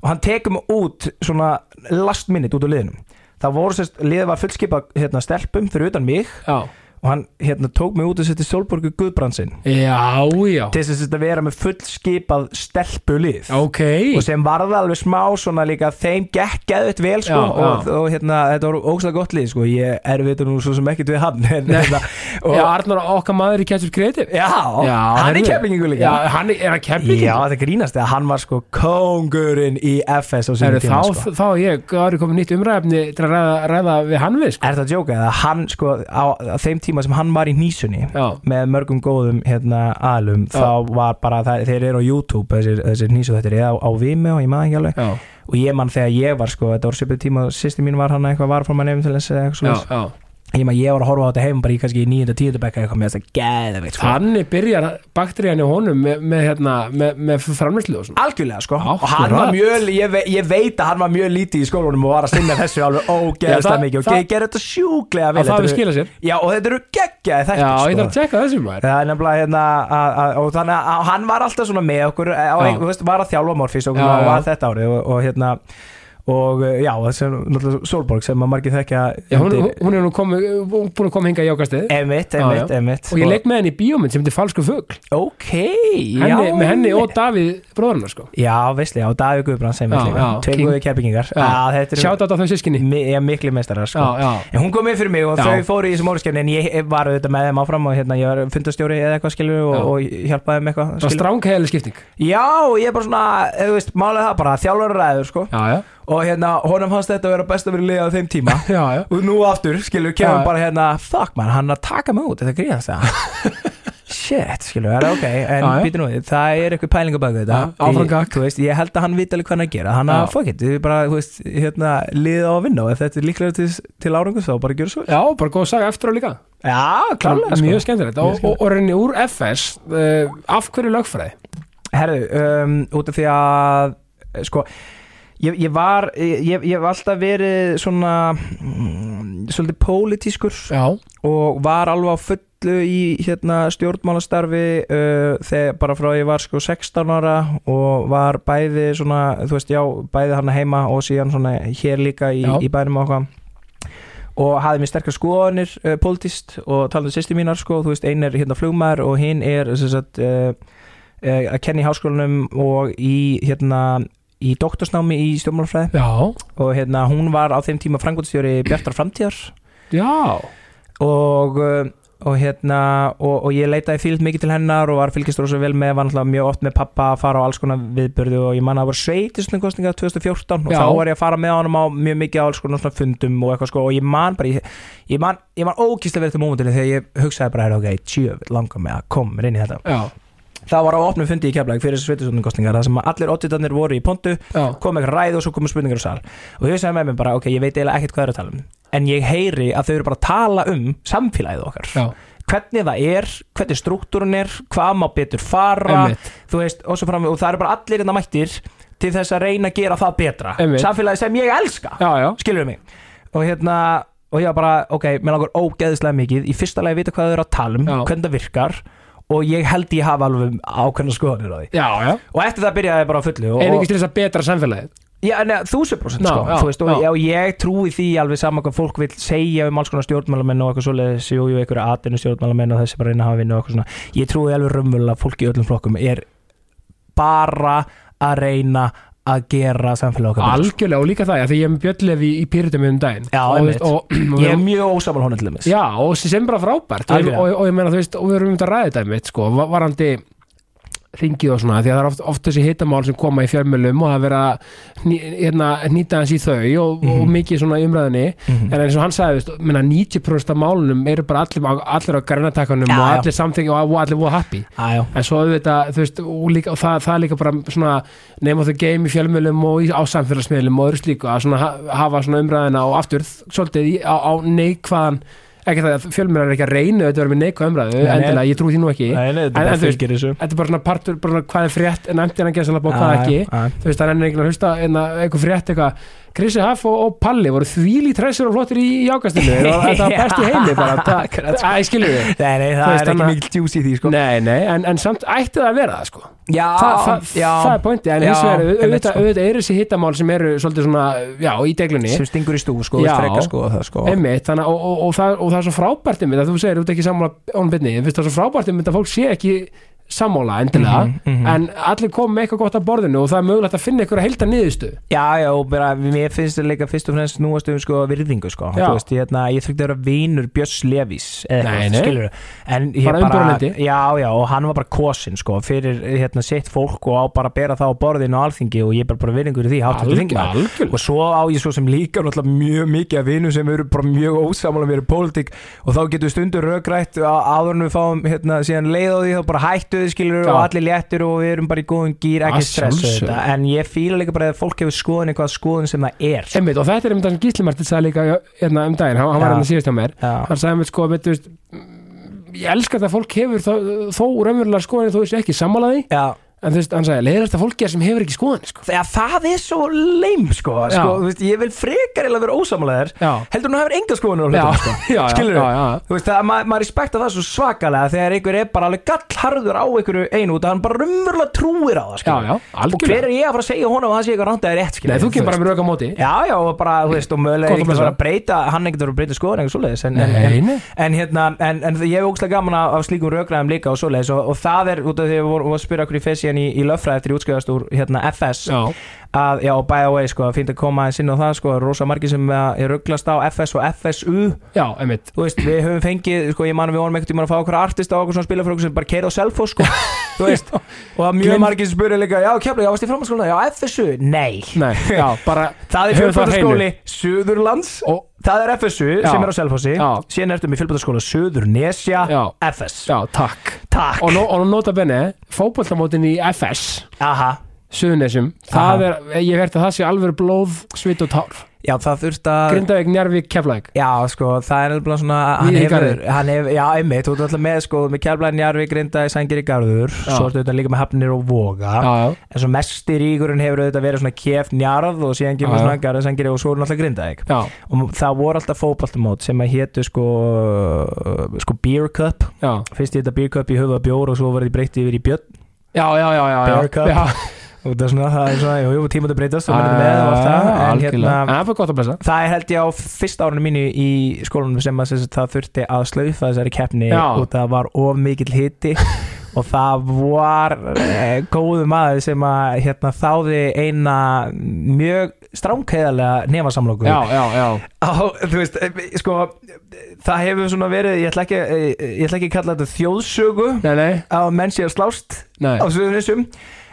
Og hann tekur mig út svona last minute út úr liðinum það voru sérst, liðið var fullskipa hérna, stelpum fyrir utan mig. Já og hann hérna, tók mig út og setti Solborgu Guðbrandsinn Já, já, til þess að vera með fullskipað stelpulið. Ok. Og sem varði alveg smá svona líka þeim geðvitt vel sko. Já, og, og hérna þetta var ógslag gott lið sko. Ég er veitur nú svo sem ekkert við hann hérna, og, Já, Arnar okkar maður í Catch Creative. Já, hann er keflingu líka. Já, hann er, hann keflingi Já, þetta grínast þegar hann var sko kóngurinn í FS á sínum tíma þá, sko. þá er ég, þá er ég komið nýtt umræfni til að ræða, ræða við hann við sko. Er þetta að djóka eða hann sko á, á þeim tíma sem hann var í nýsunni Já, með mörgum góðum hérna aðlum Já. þá var bara það, þeir eru á YouTube þessir, þessir nýsu þetta eða á, á Vimeo, ég maður ekki alveg. Já, og ég man þegar ég var sko, þetta voru svipið tíma og sýsti mín var hann eitthvað varformann eða eitthvað ég man ég var að horfa á þetta heim bara í kannski nýjönda tíundu bekka eitthvað með þetta geðveikt sko. Þannig byrjar bakterían í honum með, með, hérna, með, með framlýslu og svona. Algjörlega sko. Akkurat. og hann var mjög, ég, ve ég veit að hann var mjög lítið í skólanum og var að sinna þessu alveg *laughs* ógeðslega mikið og gerði þetta sjúklega vel. Og það Þetta við skila sér. Já og þetta eru geggjaði þættir Já, ég sko. þarf að tjekka þessu maður. Það er nefnilega hérna að, að, og þannig að hann var alltaf svona með okkur veist, var að þjálfa Morfís og, var þetta árið og, og hérna og uh, já, þessi náttúrulega Solborg sem að margir þekkja Já, hún, undir- hún er nú komið, búin að koma hinga í ákastið Emitt, emitt, emitt Og ég leik með henni í bíómynd sem heitir Falsku fugl. Ok, henni, já Með henni og Davíð bróðurna sko. Já, veistlega, og Davíð Guðbrands tveir góði kepingingar Sjátt á þau sískinni mikli meistarar sko. Já, já, En hún kom inn fyrir mig og Já. þau fóru í þessum óriskefni en ég var auðvitað með þeim áfram og hérna ég var fundastjóri eða eitthvað skilur og, og hjálpaði þeim eitthvað strángheðli skipting. Já, ég er bara svona, og hérna, honum fannst þetta að vera best að vera liðað þeim tíma. *laughs* Já, já. Og nú aftur, skilur, Já, kemur já. bara hérna fuck man, hann að taka mig út, þetta gríðast það *laughs* shit, skilur, það er ok? En býtu nú, við, það er eitthvað pæling á baka þetta Ég- þú veist, ég held að hann viti alveg hvað hann að gera. Hann að fuck it, við bara, þú veist, hérna liða á að vinna og ef þetta er líklega til, til árangus þá bara gera svo Já, bara góð að sagja eftir á líka. Já, klálega, sko. Mjög skemmtilegt. Og, og, og um, ég, ég var ég, ég hef alltaf verið svona mm, svolítið pólitískur Já, og var alveg á fullu í hérna stjórnmálastarfi uh, þegar bara frá ég var sko 16 ára og var bæði svona, þú veist, já, bæði hann heima og síðan svona hér líka í, í bænum eitthvað. Og hafði mér sterkar skoðanir uh, politist og talaði sýsti mínar sko, þú veist, ein er hérna flugmaður og hinn er sem sagt uh, uh, að kenna í háskólanum og í hérna í doktorsnámi í stjórnmálafræði. Já, og hérna hún var á þeim tíma frangotstjóri Bjartar framtíðar. Já. Og, uh, og hérna og, og ég leitaði fílt mikið til hennar og var fylgist rosa vel með, var náttúrulega mjög oft með pappa að fara á alls konar viðbörðu og ég man að það var sveitisningkostninga 2014 og Já. þá var ég að fara með honum á mjög mikið á alls konar svona fundum og eitthvað sko og ég man bara, ég, ég man, man ókýrslega verið til mómentinu þegar ég hugsaði bara, ok, tjöf, langar mig að koma inn í þetta. Já, það var á opnum fundi í Keflæk fyrir þessu sveitisningkostningar það sem allir odditarnir voru í pontu kom eitthvað ræð og svo komum spurningar á sal. Og ég hugsaði með mér bara, ok, ég veit eiginlega ekkert hvað er að tala um en ég heyri að þau eru bara að tala um samfélagið okkar. Já, hvernig það er, hvernig struktúrun er hvað má betur fara veist, og, fram, og það eru bara allir innan mættir til þess að reyna að gera það betra. Einmitt. samfélagið sem ég elska skilur mig? Og hérna, og ég var bara, ok, mér langar ógeðislega mikið í fyrsta lagi að vita hvað þau eru að tala um hvernig það virkar og ég held ég hafa alveg ákveðna skoðanir á því. Já, já. Og eftir það byrjaði ég bara fullu og, Einingist til þess að betra samfélagið? Já, neða, þúsund prósent Já, sko, já, þú veist, og, já. ég trúi því alveg saman hvað fólk vil segja um alls konar stjórnmálamenn og eitthvað svoleiðis, jú, jú, einhverja atvinnu stjórnmálamenn og þessi bara reyna að hafa vinnu og eitthvað svona. Ég trúi alveg raunverulega að fólk í öllum flokkum er bara að reyna að gera samfélag okkar sko. algjörlega og líka það, því ég með bjölllefi í pyritum um daginn. Já, og, og, *clears throat* og, ég er mjög ósamal honum til þess Já, og sem bara frábært. Og, ég meina, þú veist, og við erum um þetta þetta mitt, sko, va- varandi ringið og svona, því að það er oft, oft þessi hitamál sem koma í fjölmjölum og það er að ný, hérna, nýta hans í þau og, og Mhm. mikið svona í umræðinni en eins og hann sagði, minna, 90% af málunum eru bara allir, allir á grænatakanum Já, og allir samþengi og, og allir voru happy. Æjá, en svo auðvitað, þú veist, og, líka, og það, það er líka bara svona name of the game í fjölmjölum og í, á samfélagsmiðlum og öðru slíku að svona ha- hafa svona umræðina og aftur svolítið á, á neikvaðan ekki það að fjölmjölar er ekki að reyna þetta verður með neikvað umræðu, endilega, ég trúi því nú ekki. Nei, nei, En- þú veist, þetta er bara svona partur, bara hvað er frétt en hann gæsa og hvað ekki? þú veist, það er einhvern að hlusta eitthvað frétt eitthvað Krissi Haff og, og Palli voru þvílí tressur og flottir í, í ákastinu þetta var *laughs* best í heimi bara *laughs* Akkurat, sko. Æ, skilur við Nei, nei, það veist, er ekki mikil djús í því sko. Nei, nei, en, en samt ætti það að vera það sko Já, Þa, það, já það er pointi, en hins vegar auðvitað, sko. auðvitað eru þessi hittamál sem eru svolítið svona, já, í deglunni sem stingur í stú sko, Já. frekar sko það sko einmitt, þannig, og, og, og, það, og það er svo frábært einmitt að þú segir, þú ert ekki sammála ánum byrni, finnst það er svo frábært einmitt að fólk sé ekki sammála endilega Mhm, mhm. en allir kom með eitthvað gott að borðinu og það er mögulegt að finna eitthvað heilda niðurstu Já, já, og bara, mér finnst þetta líka fyrst og fremst snúast um sko virðingu sko veist, ég, hérna, ég þurfti að vera vinur Björns Levís. En ég Bara umbúralendi. Já, já, og hann var bara kosin sko fyrir hérna sitt fólk og á bara að bera það á borðinu og alþingi og ég er bara, bara virðingur í því algjörlega og svo á ég svo sem líka mjög mikið af vinum sem eru bara mjög ósamála mér í pólitík og þá getur stundur rökrætt á- áður en við fáum hérna á þið skilur og allir léttur og við erum bara í góðum gýr ekki Að stressu þetta. En ég fíla líka bara að fólk hefur skoðun eitthvað skoðun sem það er. Einmitt, og þetta er einmitt það sem Gísli Martin sagði líka hérna, um daginn, hann, hann var Já. hérna síðust hjá mér. Já. hann sagði einmitt sko, veist, ég elska þetta að fólk hefur þó, þó raunverulega skoðin þú veist ekki sammálaði Já. En þú veist, hann sagði, leiðast að fólki er sem hefur ekki skoðin sko. Þegar það er svo leim sko, Já. sko veist, ég vil frekar eða vera ósamálaðir já, heldur hún að hafa enga já, sko. já, já, já, já. Þú veist, það, ma maður respekta það svo svakalega þegar einhver er bara alveg gallharður á einhverju einu út að hann bara rumverulega trúir á það já, skilurðu. já, og hver er ég að fara að segja honum að það sé eitthvað rándað er rétt Nei, þú kemur bara með röka móti Já, já, og bara, þú veist, og mögulega ekkert að breyta hann ekkert að breyta skoðun eitthvað svoleiðis ég okkur í í, löffræði eftir útskjöðast úr hérna, FS Já, að, já, by the way, sko, fínt að koma eins inn á það, sko, rosa margir sem uh, er rugglast á FS og FSU já, einmitt. Þú veist, við höfum fengið, sko, ég man að við vorum ekkert tíma að fá okkur artista og okkur svona spila fyrir okkur sem bara keira á selfos, sko, *laughs* þú veist og það er mjög margir sem spurði líka, já, kemla, já, varst í framhaldsskóla, já, FSU, nei. Nei, já, bara *laughs* það er á fjölbætaskóli Suðurlands. Og, það er FSU Já. sem er á Selfossi. Síðan ertum við fjölbætaskóla Suðurnesja Já. FS, Já, takk. Takk. Og, nó, og nota benni, fótboltamótin í FS aha, það er, ég verði að það sé alveg blóð, svit og tár já, það þurft að Grindavík, Njarvík, Keflæk Já, sko, það er alveg svona hann Víðir hefur, Garður. hann hefur, já, einmitt, þú ert alltaf með sko, með Kjálblæðin Jarvík, Grindaði, Sangir í Garður Já. svo ertu þetta líka með Hafnir og Voga. Já, en svo mesti ríkurinn hefur auðvitað verið svona kef njarð og síðan Já, kemur já. svona Garður, Sangir og svo er náttúrulega Grindavík. Já, og það voru alltaf fótboltamót sem að hétu sko, sko Beer Cup. Já. Fyrst í þetta Beer Cup í höfuða bjór og svo verði breytt yfir í björn. Já, já, já, já, Bear já, Cup. já, og það er svona, það er svona, jú, jú, tíma til breytast og mennum með og allt það en algjörlega. hérna En það er gott að blessa. Það er held ég á fyrsta árunum mínu í skólanum sem að það þurfti að slaufa þessari keppni Já. og það var of mikill hiti *laughs* og það var eh, góðu maður sem að hérna, þáði eina mjög stránkæðarlega nefnarsamlóku Já, já, já, *laughs* á, þú veist, eh, sko það hefur svona verið, ég ætla ekki eh, ég ætla ekki að kalla þetta þjóðsögu nei, nei, að menn sé að slást nei. á Suðunissum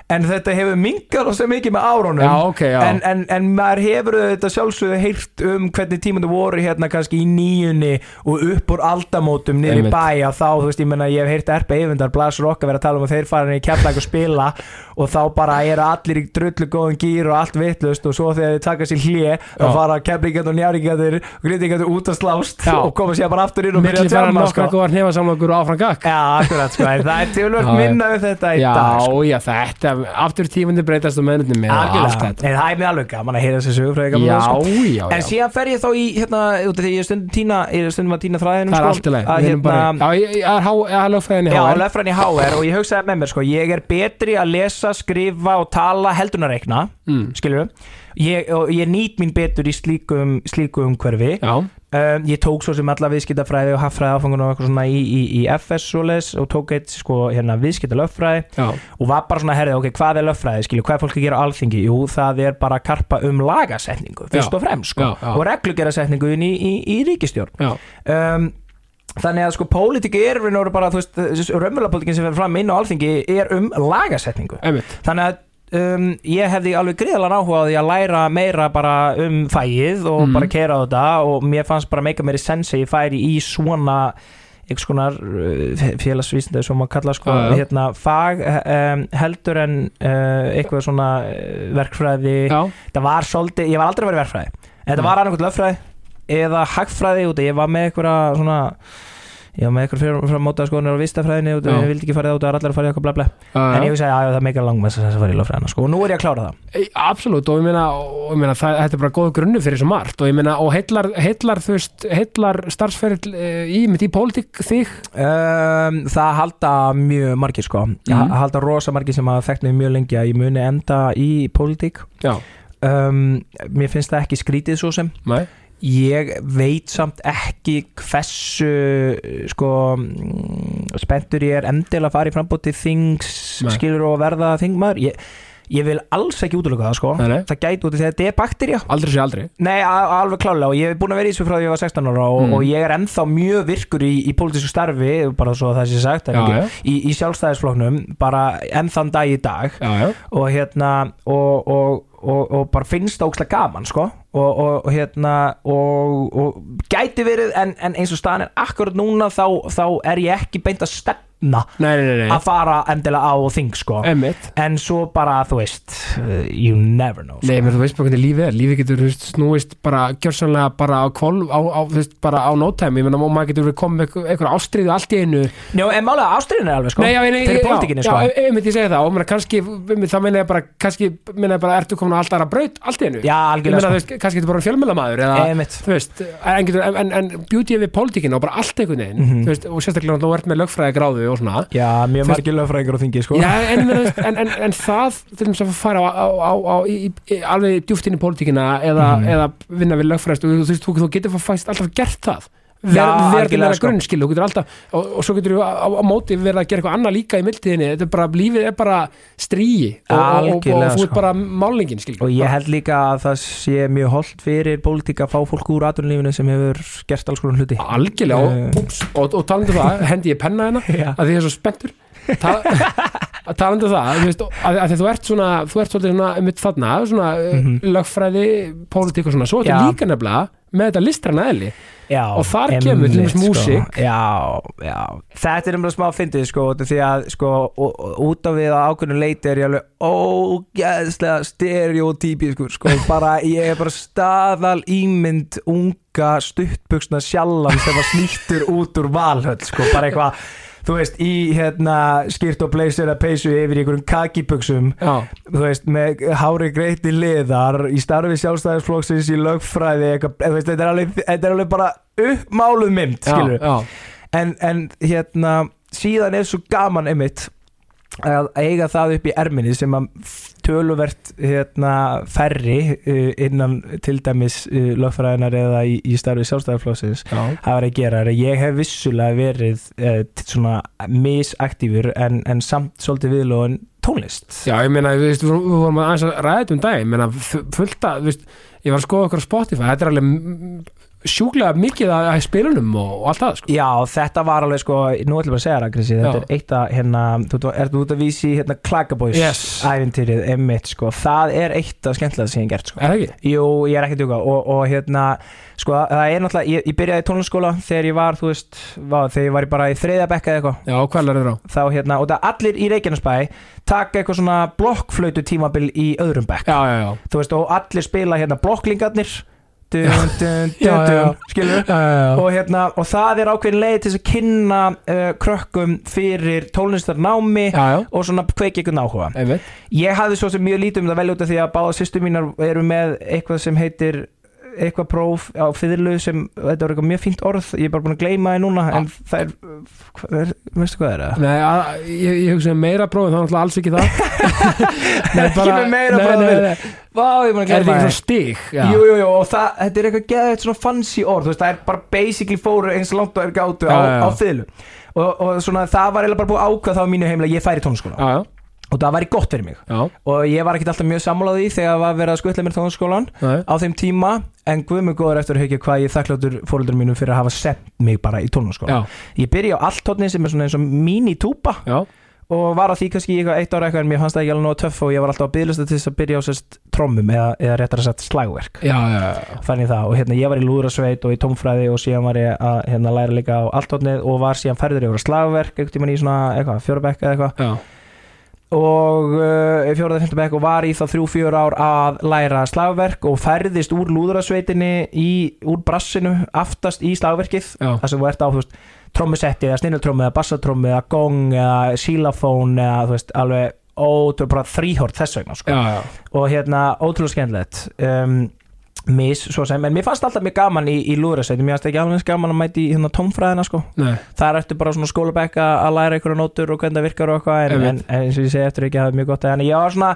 en þetta hefur mingar og sem mikið með árunum Já, ok, já en, en, en maður hefur þetta sjálfsögðu heyrt um hvernig tímundu voru hérna kannski í nýjunni og upp úr aldamótum niður í Einmitt. bæ að þá, þú veist, ég menna ég hef heyrt Erpa Eyvindar, Blas Rock að vera að tala um að þeir fara inn í keflag og spila *laughs* og þá bara eru allir í drullu góðan gýr og allt vittlust og svo þegar þið taka sér hlje þá fara keflingarnir og njárlingarnir og grítingarnir út að slást Já. og koma sér bara aftur inn og byrja að nokkra sko. sko, það er *laughs* já. minna við þetta í dag sko. Aftur tífundi breytast og meðnutni með allt þetta. Nei, það er mér alveg gaman að heyra því gamla Já, sko. já, En já síðan fer ég þá í, hérna, því ég stundum tína, ég stundum að tína þræðinum Það er sko, allt í lagi. hérna, Já, ég er lögfræðin í Já, HR löffran í HR og ég hugsaði með mér sko, ég er betri að lesa, skrifa og tala heldunareikna, Mm. skilur ég, ég nýt mín betur í slíkum, slíkum umhverfi. Já, um, ég tók svo sem alla viðskiptafræði og haffræði áfangun og eitthvað svona í, í, í FS svoleiðis og tók eitt sko hérna viðskiptalöffræði og var bara svona herrið, ok, hvað er löffræði skilju, hvað er fólk að gera á alþingi, jú, það er bara að karpa um lagasetningu, fyrst Já. og fremst sko, Já, já. og reglugerasetningu inn í, í, í ríkistjórn um, þannig að sko pólitíki er og bara, þú veist, raunverulega pólitíkin sem fer fram inn á alþingi er um lagasetningu. Einmitt. Þannig að um, ég hefði alveg gríðalega því að læra meira bara um fæið og Mhm. bara kera á þetta og mér fannst bara meika meiri sens að ég færi í svona einhvers konar uh, félagsvísindi sem maður kalla sko, já. hérna fag um, heldur en uh, eitthvað svona uh, verkfræði Já, það var svolítið, ég var aldrei í verkfræði þetta var annarkvæmt löffræði eða hagfræði út ég var með eitthvað svona ég var með eitthvað fyrir frá mótaða skoðanir á af Já. ég vildi ekki fara það út af allar að fara í eitthvað bla bla. En ég hugsa að það er meikar langmest að fara í löffræðina sko. og nú er ég að klára það. Já Absolutt og ég meina, og ég meina það, þetta er bara góð grunnu fyrir svo margt. Og ég meina, og heillar, heillar þú veist, heillar starfsferil uh, í, mitt í pólitík þig? Um, það halda mjög margir sko. Mm. halda rosa margir sem að þekkt mig mjög lengi að ég muni enda í pólitík. Um, mér finnst það ekki skrítið svo sem. Nei, ég veit samt ekki hversu sko mm, spenntur ég er endilega að fara í frambót til þings Nei. skilur og verða þingmaður? Ég, ég vil alls ekki útlöka það sko. Nei, það gæti út í því að þetta er bakterja aldrei sé aldrei. Nei, alveg klálega og ég hef búin að vera í þessu frá því ég var 16 ára og, Mm. og ég er ennþá mjög virkur í, í pólitísku starfi bara svo að það sé sagt Já, ekki, já, í, í sjálfstæðisfloknum bara ennþann dag í dag. Já, og hérna og, og, og, og bara finnst það ókslega gaman sko og, og, og hérna og, og gæti verið en, en eins og staðan er akkurat núna þá, þá er ég ekki beint að stefna nei, nei, nei, nei. að fara endilega á þing sko. Emmitt en svo bara þú veist uh, you never know sko. Nei, menn þú veist bara hvernig lífið er. Lífið getur, þú veist, snúist bara gjörsanlega bara á kvolf, á, á, þú veist, bara á nótæmi Ég meina, og maður getur verið komið með eitthvað- eitthvað ástriðu allt í einu. Njó, en málega ástriðin er alveg sko. Nei, já, nei, fyrir pólitíkinni já, sko. Já, einmitt ég segi það. Og meina, kannski, einmitt, það meina ég bara Kannski, meina ég bara, ertu komin á allt aðra braut Allt í einu? Já, Ég algjörlega meina, þú sko veist, kannski getur bara fjölmjölamæður Eða, Einmitt. þú veist, en, getur, en, en, en beauty við pólitíkina og bara allt einhvern veginn. Mhm. Þú veist, og sérstaklega þú ert með lögfræði gráðu og svona. Já, mjög margir lögfræðingar á þingi sko. Já, en, en, en, en, það til dæmis að fara á, á, á, í, í, alveg djúft inn í pólitíkina eða, Mhm. eða vinna við lögfræðist og þú, þú, þú, getur fæst alltaf gert það verður meira sko. grunnskil þú getur alltaf, og, og svo getur þú á, á móti verið að gera eitthvað annað líka í mildtíðinni þetta er bara, lífið er bara stríi og, og, og, þú ert sko. bara málingin skil Og ég held líka að það sé mjög holdt fyrir pólitík að fá fólk úr atvinnulífinu sem hefur gert alls konar hluti algjörlega Eh. ups, og, og talandi um það, hendi ég penna hérna *laughs* að því ég er svo spenntur Ta *laughs* talandi um það þú veist, að, að því þú ert svona þú ert svolítið svona mitt þarna svona mm lögfræði, pólitík og svona svo ertu Já. líka nefnilega með þetta listræna eðli já Og þar kemur til dæmis einmitt, músík. sko. Já, já Þetta er um smá fyndið sko Því að sko út af við að ákveðinu leiti er ég alveg ógæðslega stereotypískur sko *laughs* bara ég er bara staðal ímynd unga stuttbuksna sjallan sem var snýttur út úr valhöll sko bara eitthvað þú veist, í hérna skýrt og blazer að peysu yfir í einhverjum kakibuxum já, þú veist, með hári greiti liðar í starfi sjálfstæðisflokksins í lögfræði, eitthvað, þú veist, þetta er alveg, þetta er alveg bara uppmáluð mynd, já, skilur já, en, en hérna, síðan er svo gaman einmitt að eiga það upp í erminni sem að töluvert hérna, færri uh, innan til dæmis uh, lögfræðinar eða í, í starfi sjálfstæðisflokksins já. hafa verið að gera. Er ég hef vissulega verið uh, svona misaktífur en, en samt svolítið viðlóðin tónlist. Já, ég meina, við, við við vorum aðeins að ræða um dag ég meina, fu- fullt að, þú veist, ég var að skoða okkur á Spotify, þetta er alveg sjúklega mikið að að spilunum og, allt það, sko. Já, þetta var alveg sko, nú ætlum við að segja það Krissi, þetta Já. er eitt að hérna, þú ert út að vísi hérna Klagaboys Yes. ævintýrið, emmitt sko, það er eitt af skemmtilega sem ég hef gert sko. Er það ekki? Jú, ég er ekki að djúka og, og hérna, sko, það er náttúrulega, ég, ég byrjaði í tónlaskóla þegar ég var, þú veist, vá, þegar ég var bara í þriðja bekka eða eitthvað, Já, hvað er það á? þá hérna, og það allir í Reykjanesbæ taka eitthvað svona blokkflöytu tímabil í öðrum bekk, Já, já, já, þú veist, og allir spila hérna blokklingarnir skilur og, hérna, og það er ákveðin leið til að kynna uh, krökkum fyrir já, og svona kveiki einhvern áhuga. Einmitt. Ég hafði svo sem mjög lítið um það vel út af því að báða sýstu mínar eru með eitthvað sem heitir eitthvað próf á fiðlu sem þetta var eitthvað mjög fínt orð, ég er bara búin að gleyma það núna en það er, hvað er veistu hvað er það? Nei, að, ég, ég hugsa um meira prófið, það er náttúrulega alls ekki það *laughs* Nei, Ekki með meira nei, próf, nei, Vil. nei. Vá, ég er búin að Er gleyma það svo stig? Já. Jú, jú, jú, og það, þetta er eitthvað geðið svona fancy orð, þú veist, það er bara basically fóru eins langt og er gátu á, Já, já, já. á fiðlu og, og svona það var eiginlega bara búið að ákvað það á mínu heimila, ég færi tónskóla Já, já, og það væri gott fyrir mig. Já, og ég var ekkert alltaf mjög sammálaði þegar var verið að skutla mér tónskólan já, á þeim tíma en guð mig góður eftir að hugja hvað ég þakkláttur fóröldur mínum fyrir að hafa sett mig bara í tónskóla já, ég byrja á alltótni sem er svona eins og mini-túpa og var að því kannski í eitthvað eitt ára eitthvað en mér fannst það ekki alveg nóg töff og ég var alltaf að bygglista til þess að byrja á sérst trommum eða, eða réttar að setja slagverk. Já, já, já. fann ég það og hérna ég var í lúðrasveit og í tómfræði og síðan var ég að hérna, læra líka á alltótnið og var síðan ferður yfir að slagverk tímann í svona eitthvað fjórabekk eða eitthvað. Og uh, fjóraða fjöndabekk og var í þá þrjú fjör ár að læra slagverk og ferðist úr lúðrasveitinni í, úr brassinu aftast í slagverkið þar sem þú ert á trommusetti eða snilltrommu eða bassatrommu eða gong eða sílafón eða þú veist alveg ótrúlega bara þrýhort þess vegna sko. já, já. og hérna ótrúlega skemmtilegt um, mis svo sem, en mér fannst alltaf mjög gaman í, í lúðrasveitin, mér fannst ekki alveg gaman að mæti í hérna tómfræðina sko. Nei, þar ertu bara svona skólabekka að læra einhverja nótur og hvernig það virkar og eitthvað en, en, en eins og ég segi eftir ekki að það er mjög gott. En ég var svona,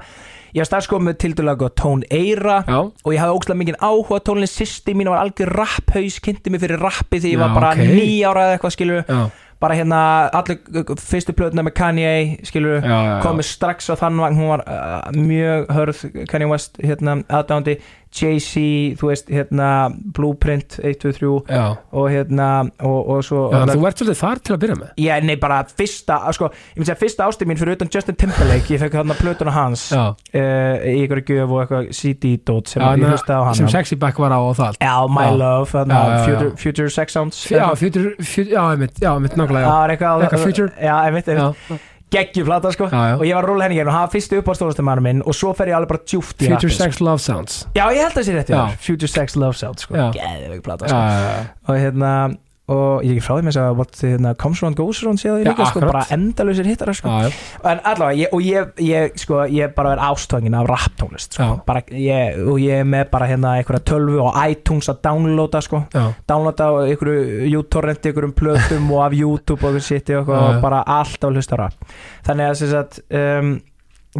ég var strax komið með tildulega gott tón eira já, og ég hafði ógslag mikið áhuga á tónlist. Sýsti mín var algjör rapphaus, kynnti mig fyrir rappi því ég Já, var bara ok. nýjára eða eitthvað skilur já, bara hérna allir fyrstu plötuna með Kanye skilur já, já, já. komið strax á þann vagn hún var uh, mjög hörð Kanye West hérna aðdándi Jay-Z, þú veist hérna Blueprint 1, 2, 3 Já, og hérna og, og svo já þú ert svolítið þar til að byrja með Já, nei, bara fyrsta, sko, ég myndi segja fyrsta ástið mín fyrir utan Justin Timberlake, ég fekk hérna plötuna hans uh, í ykkur gjöf og eitthvað CD-dót sem já ég na- hlustaði á hann sem Sexy Back var á og það allt Já, My Já. Love, þarna. Future, Future Sex Sounds Já, future, já, einmitt, já, einmitt nákvæmlega, Það já eitthvað, Future? Já, einmitt, einmitt. Já, geggjuflata, sko já, já. og ég var að rúla henni gegn og hafa fyrstu upp á stóðastumæður minn og svo fer ég alveg bara djúft í Future rappið, sko. Sex Love Sounds Já, ég held að það sé rétt, já, Já. Future Sex Love Sounds, sko Já. Geðveik plata, Já, sko já, já, og hérna, og ég er frá því með þess að what, hérna, Comes Around Goes Around séð því líka, sko, bara endalausir hittar, sko. En allavega, ég, og ég, ég sko, ég bara er ástöngin af rapptónlist sko. Bara, ég, og ég er með bara hérna einhverja tölvu og iTunes að downloada sko. já, downloada á einhverju U-torrenti, einhverjum plötum og af YouTube og sitt og, og bara allt á hlusta á rap þannig að sem sagt, um,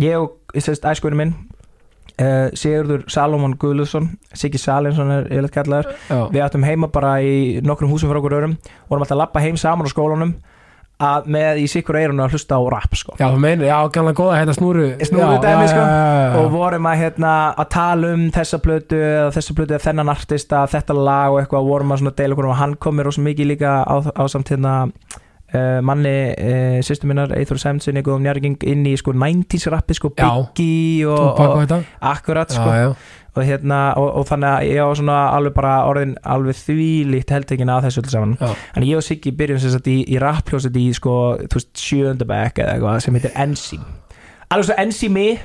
ég og æskuðinu minn uh, Sigurður Salomon Guðlusson Siggi Salinsson er ég leitt kallaður. Já, við áttum heima bara í nokkrum húsum frá okkur örum vorum alltaf að lappa heim saman á skólanum að með í sikkur eirunu að hlusta á rap sko. já, þú meinir, já, gamla góða hérna snúru Snúru dæmi, sko. og vorum að, hérna, að tala um þessa plötu eða þessa plötu eða þennan artista þetta lag og eitthvað. Vorum að svona deila okkur og hann kom mér rosa mikið líka á, á samt hérna manni uh, sýstu minnar Eithor Semtsin eitthvað um njárging inn í sko 90s rappi sko. Biggie og, og akkurat sko. Já, já, og hérna og, og þannig að ég var svona alveg bara orðin alveg þvílíkt heldekinn að þessu öll saman. En ég og Siggi byrjum sem sagt í, í rappljóset í sko þú veist sjöndabæk eða eitthvað sem heitir Enzym alveg svo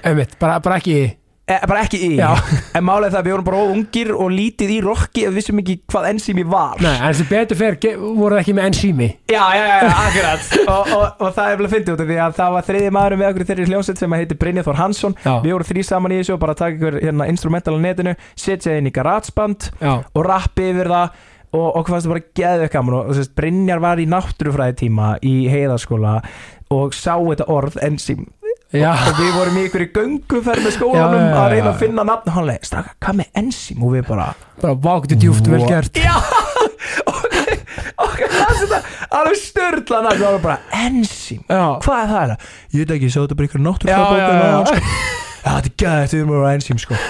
einmitt, bara, bara ekki Eh, bara ekki í, Já. en er það að við vorum bara of ungir og lítið í rocki og við vissum ekki hvað enzými var. Nei, en sem betur fer, ge- voru það ekki með ensými já, já, já, já, akkurat. *laughs* Og, og, og það er vel að fyndi út af því að það var þriði maður með okkur í þeirri hljómsveit sem heitir Brynjar Þór Hansson. Já, við vorum þrý saman í þessu og bara taka ykkur hérna, instrumental á netinu, setja inn í garatsband og rappi yfir það. Og okkur fannst það bara geðið gaman og, sérst, Brynjar var í náttúrufræði tíma í heiðaskóla og sá þetta orð enzím já, og við vorum í ykkur í gönguferð með skólanum Já, já, að reyna að finna nafn. Og hann leið, staka, hvað með enzím? Og við bara bara váktu djúft vel gert. Já. *laughs* Ok, ok, það er þetta alveg störla nafn. Og bara enzím, hvað er það? Ég veit ekki, ég sá þetta bara ykkur já, náttúrfræðbók já, já. Já, þetta er gæðið, við erum á enzím sko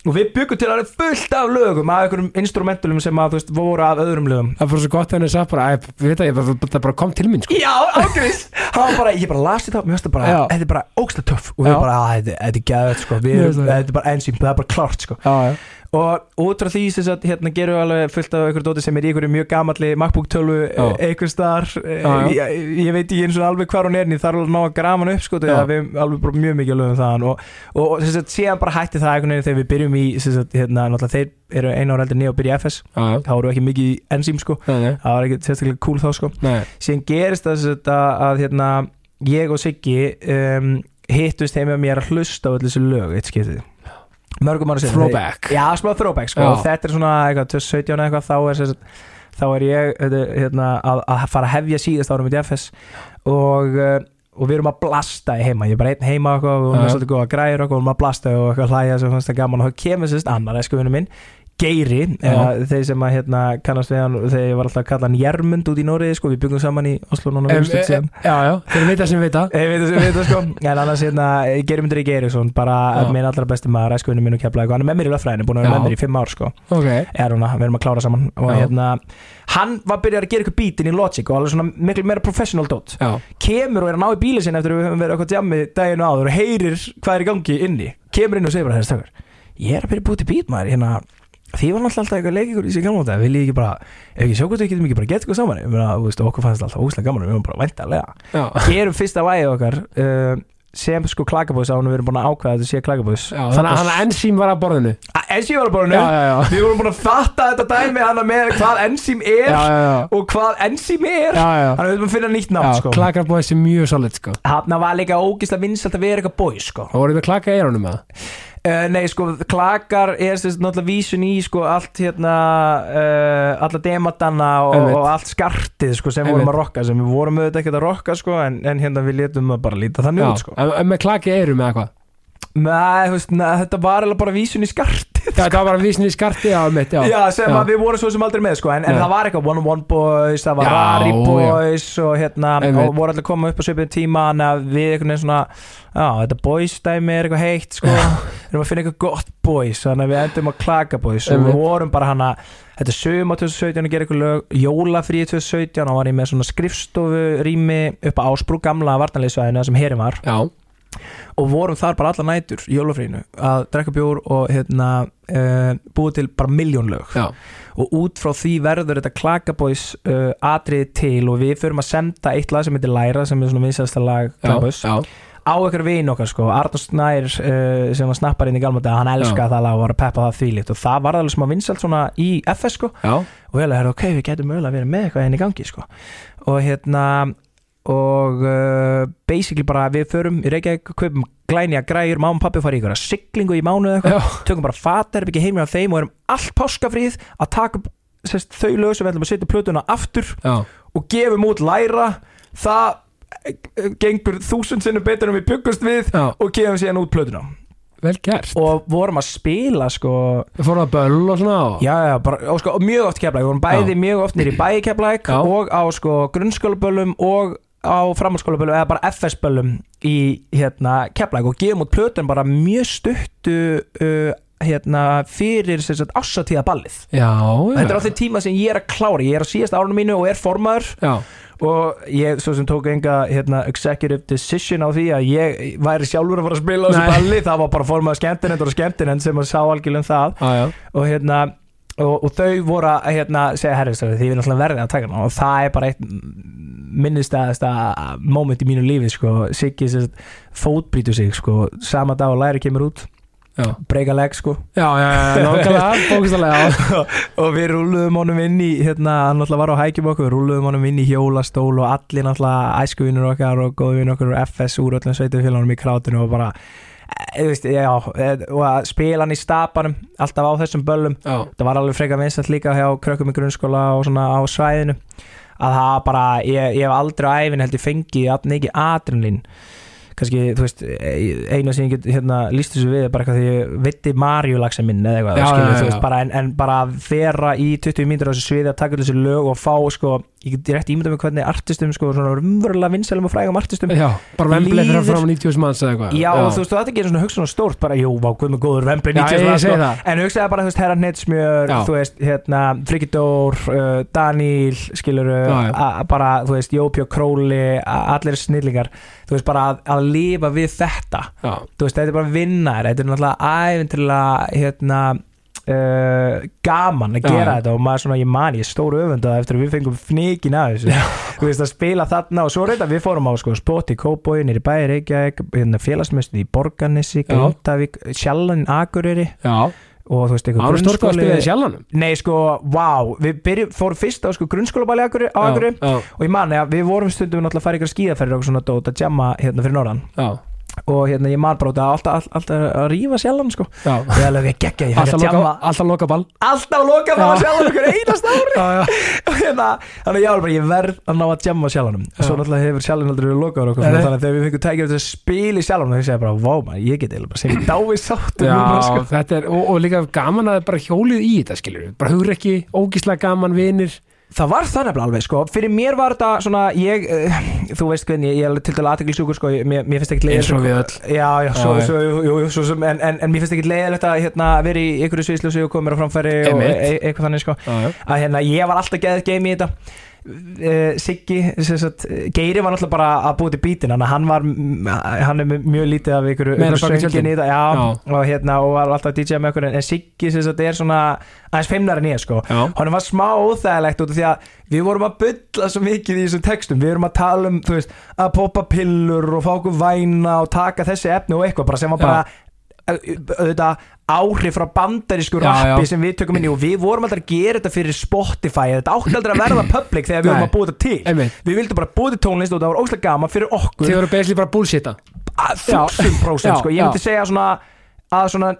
og við byggum til alveg fullt af lögum af einhverjum instrumentalum sem að veist voru af öðrum lögum. Það fór svo gott að henni sagt bara, veit að ég, það bara kom til mín, sko. Já, ágrís Hann var bara, ég bara las þetta Mér finnst það bara, þetta er bara ógsta töff. Og við Já. bara, að þetta er gæðið sko. Það. þetta er bara enzím, það er bara klart sko. Já, já, og út frá því sem sagt, hérna gerum við alveg fullt af einhverju dóti sem er í einhverju mjög gamalli MacBook tölvu Já. einhver staðar. Já. ég, ég veit ekki eins og alveg hvar hún er en ég þarf alveg að ná að grama hann upp sko, við erum alveg mjög mikið að lögum þaðan. Og, og, og sagt, síðan bara hætti það einhvern veginn þegar við byrjum í sagt, hérna, þeir eru einu ára eldur nýja og byrja í FS þá eru ekki mikið í enzím sko. Það var ekki sérstaklega cool þá sko. Síðan gerist það sagt, að, að hérna, ég og Siggi um, hittust heim með mér að hlusta á öll þessu lög eitt skiptið mörgum ára sinni Throwback. Já, smá throwback sko. Og þetta er svona eitthvað 2017 eða eitthvað þá er, sagt, þá er ég hérna, að, að fara að hefja síðast árum í DFS og, uh, og við erum að blasta í heima. Ég er bara einn heima og við erum svolítið góða græður og við erum að blasta og hlæja sem fannst það gaman. Og þá kemur sérst annar eskuvinnu minn Geiri, eða þeir sem að hérna, kannast við hann, ég var alltaf að kalla hann Jermund út í Nóriði, sko, við byggum saman í Oslo núna um, um, e- síðan. Já, já, þeir vita sem vita. Ég veit það, veit það sko. En annars hérna, Geirmundur í Geirisson bara minn allra besti maður, æskuvinnu minn og keflaði hann er með mér í löffræðinu, búin að vera með mér í fimm ár sko. Ok, er húnna, við erum að klára saman. Og Já. hérna, hann var byrjað að gera eitthvað bítinn í Logic og alveg svona miklu meira professional dot. Kemur og er að ná í bíli sinni eftir að við höfum verið að að því var náttúrulega alltaf eitthvað leikingur í sig gamla þetta vil ég ekki bara, ef ekki getum ekki bara gett eitthvað saman? Ég meina, þú veist, okkur fannst alltaf óslega gaman við erum bara væntalega gerum fyrsta vægi okkar uh, sem sko klagabóðs á hann við erum búin að ákveða að þetta sé klagabóðs já Þannig að hann ensím var að borðinu. Ég var bara Já, já, já. Við vorum búin að fatta þetta dæmi hana með hvað enzím er og hvað enzím er. Þannig að við erum að finna nýtt nátt sko. Klakarbóðis er mjög solid sko. Hanna var líka ógislega vinsalt að vera eitthvað bói sko. Og voruð við klaka með það? Uh, Nei sko, klakar er sérst náttúrulega vísun í sko allt hérna uh, alla dematana og, og allt skartið sko sem vorum að rokka sem við vorum auðvitað ekkert að rokka sko en, en hérna við letum það bara líta þannig Já, út sko. En, en með klaka í eyrum eða hvað? Nei, þetta var alveg bara vísun í skartið Það var bara vísin í skarti á mitt, já. Já, sem að við vorum svo sem aldrei með sko, en, en það var eitthvað One on One Boys, það var Rari. Boys og hérna, og voru allir koma upp á svipið tíma við einhvern veginn svona já, þetta boys dæmi er eitthvað heitt sko, við erum að finna eitthvað gott boys þannig að við endum að klaka boys. Og við vorum bara hana, þetta sögum á 2017 að gera eitthvað lög, jólafrí 2017 og var ég með svona skrifstofu rými upp á Ásbrú gamla vartanleysvæðinu sem herin var. Já, og vorum þar bara alla nætur í jólafrínu að drekka bjór og hérna uh, búið til bara miljón lög. Já, og út frá því verður þetta Klakabóis uh, atrið til og við förum að senda eitt lag sem heitir Læra sem er svona vinsasta lag Klakabóis á ykkur vin okkar sko, Arnur Snær uh, sem var snappar inn í galma dag, hann elskaði það lag og var að peppa það þvílíkt. Og það var alveg sem að vinsalt svona í FS sko. Já, og við hefði, ok, við getum mögulega verið með eitthvað henni í gangi sko. Og hérna og uh, basically bara við förum í Reykjavík, kaupum glænja græjur, máma og pappi fara í ykkur siglingu í mánu eða eitthvað. Já, tökum bara fatarbyggja heimir á þeim og erum allt páskafríð að taka sest, þau lög sem við ætlum að setja plötuna aftur já, og gefum út læra. Það eh, gengur þúsund sinnum betur en við byggust við já, og gefum síðan út plötuna. Vel gert. Og vorum að spila sko. Við fórum að böll og svona og... já, já, bara, og sko, mjög oft keflæk við vorum bæði mjög oft nýri bæði keflæk Já. og á sko grunnskólaböllum og á framhaldsskólaböllum eða bara FS-böllum í hérna keflæk og gefum út plötun bara mjög stuttu uh, hérna fyrir ássatíða ballið Já, já. Þetta er á þeim tíma sem ég er að klára. Ég er á síðast árunum mínu og er formaður Já, Og ég svo sem tók enga hérna, executive decision á því að ég væri sjálfur að fara að spila á þessu balli Það var bara formaður skemmtinend og skemmtinend sem að sá algjörlega um það. Og hérna Og, og þau voru að hérna, segja herristöðu því við erum alltaf verðið að taka hana og það er bara eitt minnistæðasta moment í mínu lífi sko. Siggi fótbrýtu sig sko. sama dag og læri kemur út breyka leg sko Já, já, já, nákvæmlega, *laughs* já. og við rúluðum honum inn í hérna, hann náttúrulega var á hækjum okkur við rúluðum honum inn í hjólastól og allir náttúrulega æskuvinnur okkar og góðvinnur okkar og FS úr öllum sveitufélagunum í krátinu og bara veist, já, og að spila hann í stapanum alltaf á þessum böllum. Já, það var alveg frekar vinsætt líka hjá krökkum í grunnskóla og svona á svæðinu. Að það bara, ég, ég hef aldrei á æfin held ég fengið mikið adrenalín kannski, þú veist, eina sem ég get hérna, líst þessu við er bara eitthvað því ég veitti Marjulagsa minn eða eitthvað Já, skilur, já, já. veist, bara, en, en bara að vera í 20 mínútur á þessu sviði að taka þessu lög og fá, sko, ég get rétt ímynda með hvernig artistum, sko, svona umverulega vinsælum og frægum artistum já, bara vembleið fyrir Líður- fram 90 manns eða eitthvað. Já, og þú veist, þú ætti ekki einu svona hugsa svona stórt bara, jú, vá, guð með góður vembli Já, ég segi það. en hugsaði bara, þú veist, Herra Netsmjör þú veist, hérna, Frikidór uh, Daníl, skilur bara, þú veist, Jópi og Króli allir snillingar, þú veist, bara að, að lifa við þetta, Já, þú veist, þetta er bara vinnar, þetta er náttúrulega æfintilega, hérna uh, gaman að gera já. þetta. Og maður svona, ég man, ég stóru öfundað eftir að við fengum fnikin að þessu. Þú veist að spila þarna og svo reynda við fórum á sko, spot í Kóboi, nýri bæri Reykjavík hérna, félagsmestin í Borgarnesi. Grindavík, Sjallan Akureyri. Já, og þú veist, eitthvað að sjálfanum Nei, sko, wow, við byrjum, fórum fyrst á sko, grunnskólabali á Já, og ég man, ja, við vorum stundum að fara ykkur skíðaferðir og svona dót að jamma hérna fyrir norðan. Já, og hérna ég út að alltaf, alltaf, alltaf að rífa sjálfan sko. Já. Ég alveg ég geggja, ég fyrir að jamma alltaf loka ball. Alltaf loka það Já. að sjálfan ykkur einast *laughs* ári. Já, já. Hérna, þannig að ég alveg verð að ná að jamma sjálfanum svo Já. náttúrulega hefur sjálfan aldrei verið lokaður okkur þannig að þegar við fengum tækjum til að spila í sjálfanum þá ég bara, vá maður, ég get eiginlega bara ég dávið sátt Já, sko. er, og, og líka gaman að bara hjólið í þetta skilur bara hugur ekki, ógíslega gaman vinir Það var það nefnilega alveg sko. Fyrir mér var þetta svona ég, uh, Þú veist hvernig, ég er til dæla aðteklisjúkur sko. Mér, mér finnst ekki leiðilegt Eins og við öll. Já, já, svo, svo, jú, jú, svo, sem- en, en, en mér finnst ekki leiðilegt að hérna, vera í ykkur sviðsljósi og koma mér á framfæri og Einmitt. e e eitthvað þannig sko. Já, já, að hérna, ég var alltaf geðið game í þetta Siggi sem sagt, Geiri var náttúrulega bara að búið til bítin hann, hann var, hann er mjög lítið af ykkur, söngin í þetta já, Já. og hérna, og var alltaf DJ með ykkur en, Siggi sagt, er svona aðeins feimnar en ég sko. Já, honum var smá óþægilegt út af því að við vorum að bylla svo mikið í þessum textum. Við vorum að tala um, veist, að poppa pillur og fá okkur væna og taka þessi efni og eitthvað sem var bara au- auðvitað áhrif frá bandarísku rappi sem við tökum inn í og við vorum aldrei að gera þetta fyrir Spotify. Þetta átti aldrei að verða public þegar við vorum að búa þetta til. Einmitt. Við vildum bara búa til tónlist og það var óslega gaman fyrir okkur. Þið voru basically bara bullshita. Að þúsund prósent Já, sko. ég myndi segja svona að svona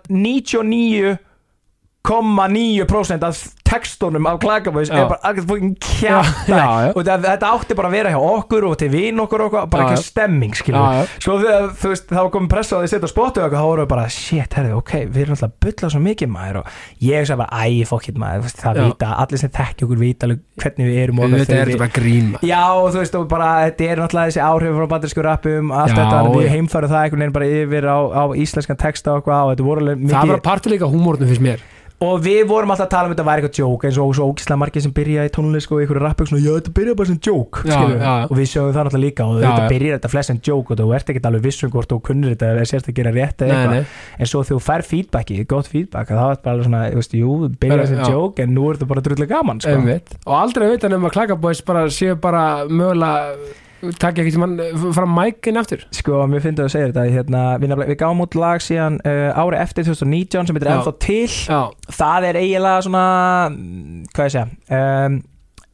99,9% af textunum af Klagabæs er bara alveg *laughs* já, já. og þetta átti bara að vera hjá okkur og til vinn okkur og okkur, bara Já, ekki stemming skilur Já, já. svo þegar þú veist þá komum pressa því að setja og okkur, þá vorum við bara shit, herri, ok, við erum alltaf að bulla svo mikið maður og ég sagði bara, æ, fokkit maður það vita, allir sem þekki okkur vita hvernig við erum og Þetta er við- þetta bara grín. Já, og þú veist, og bara, þetta er náttúrulega þessi áhrif frá bandarísku rappum, allt þetta, við já. heimfærum það einhvern veginn bara yfir á, á íslenskan texta og eitthvað, og að og við vorum alltaf að tala um þetta væri eitthvað joke, eins og svo ógislega margir sem byrja í tónlist og einhverju rappu, svona, já, þetta byrja bara sem joke, Já, já, og við sjáum það náttúrulega líka, og þetta já. byrjar þetta flest sem joke, og þú ert ekkert alveg vissum hvort þú kunnir þetta, eða sérst að gera rétt eða eitthvað, en svo þú fær feedbacki, gott feedback, þá er þetta bara svona, veist, jú, byrja sem joke, en nú er þetta bara drullega gaman, sko. Og aldrei að vita nefnum að Klagabæs bara séu bara mögulega takk ekki tímann fram mækin aftur? Sko, mér finnst að segja þetta hérna, við, við gáum út lag síðan uh, ári eftir 2019 sem heitir ennþá til. Já, það er eiginlega svona hvað ég segja um,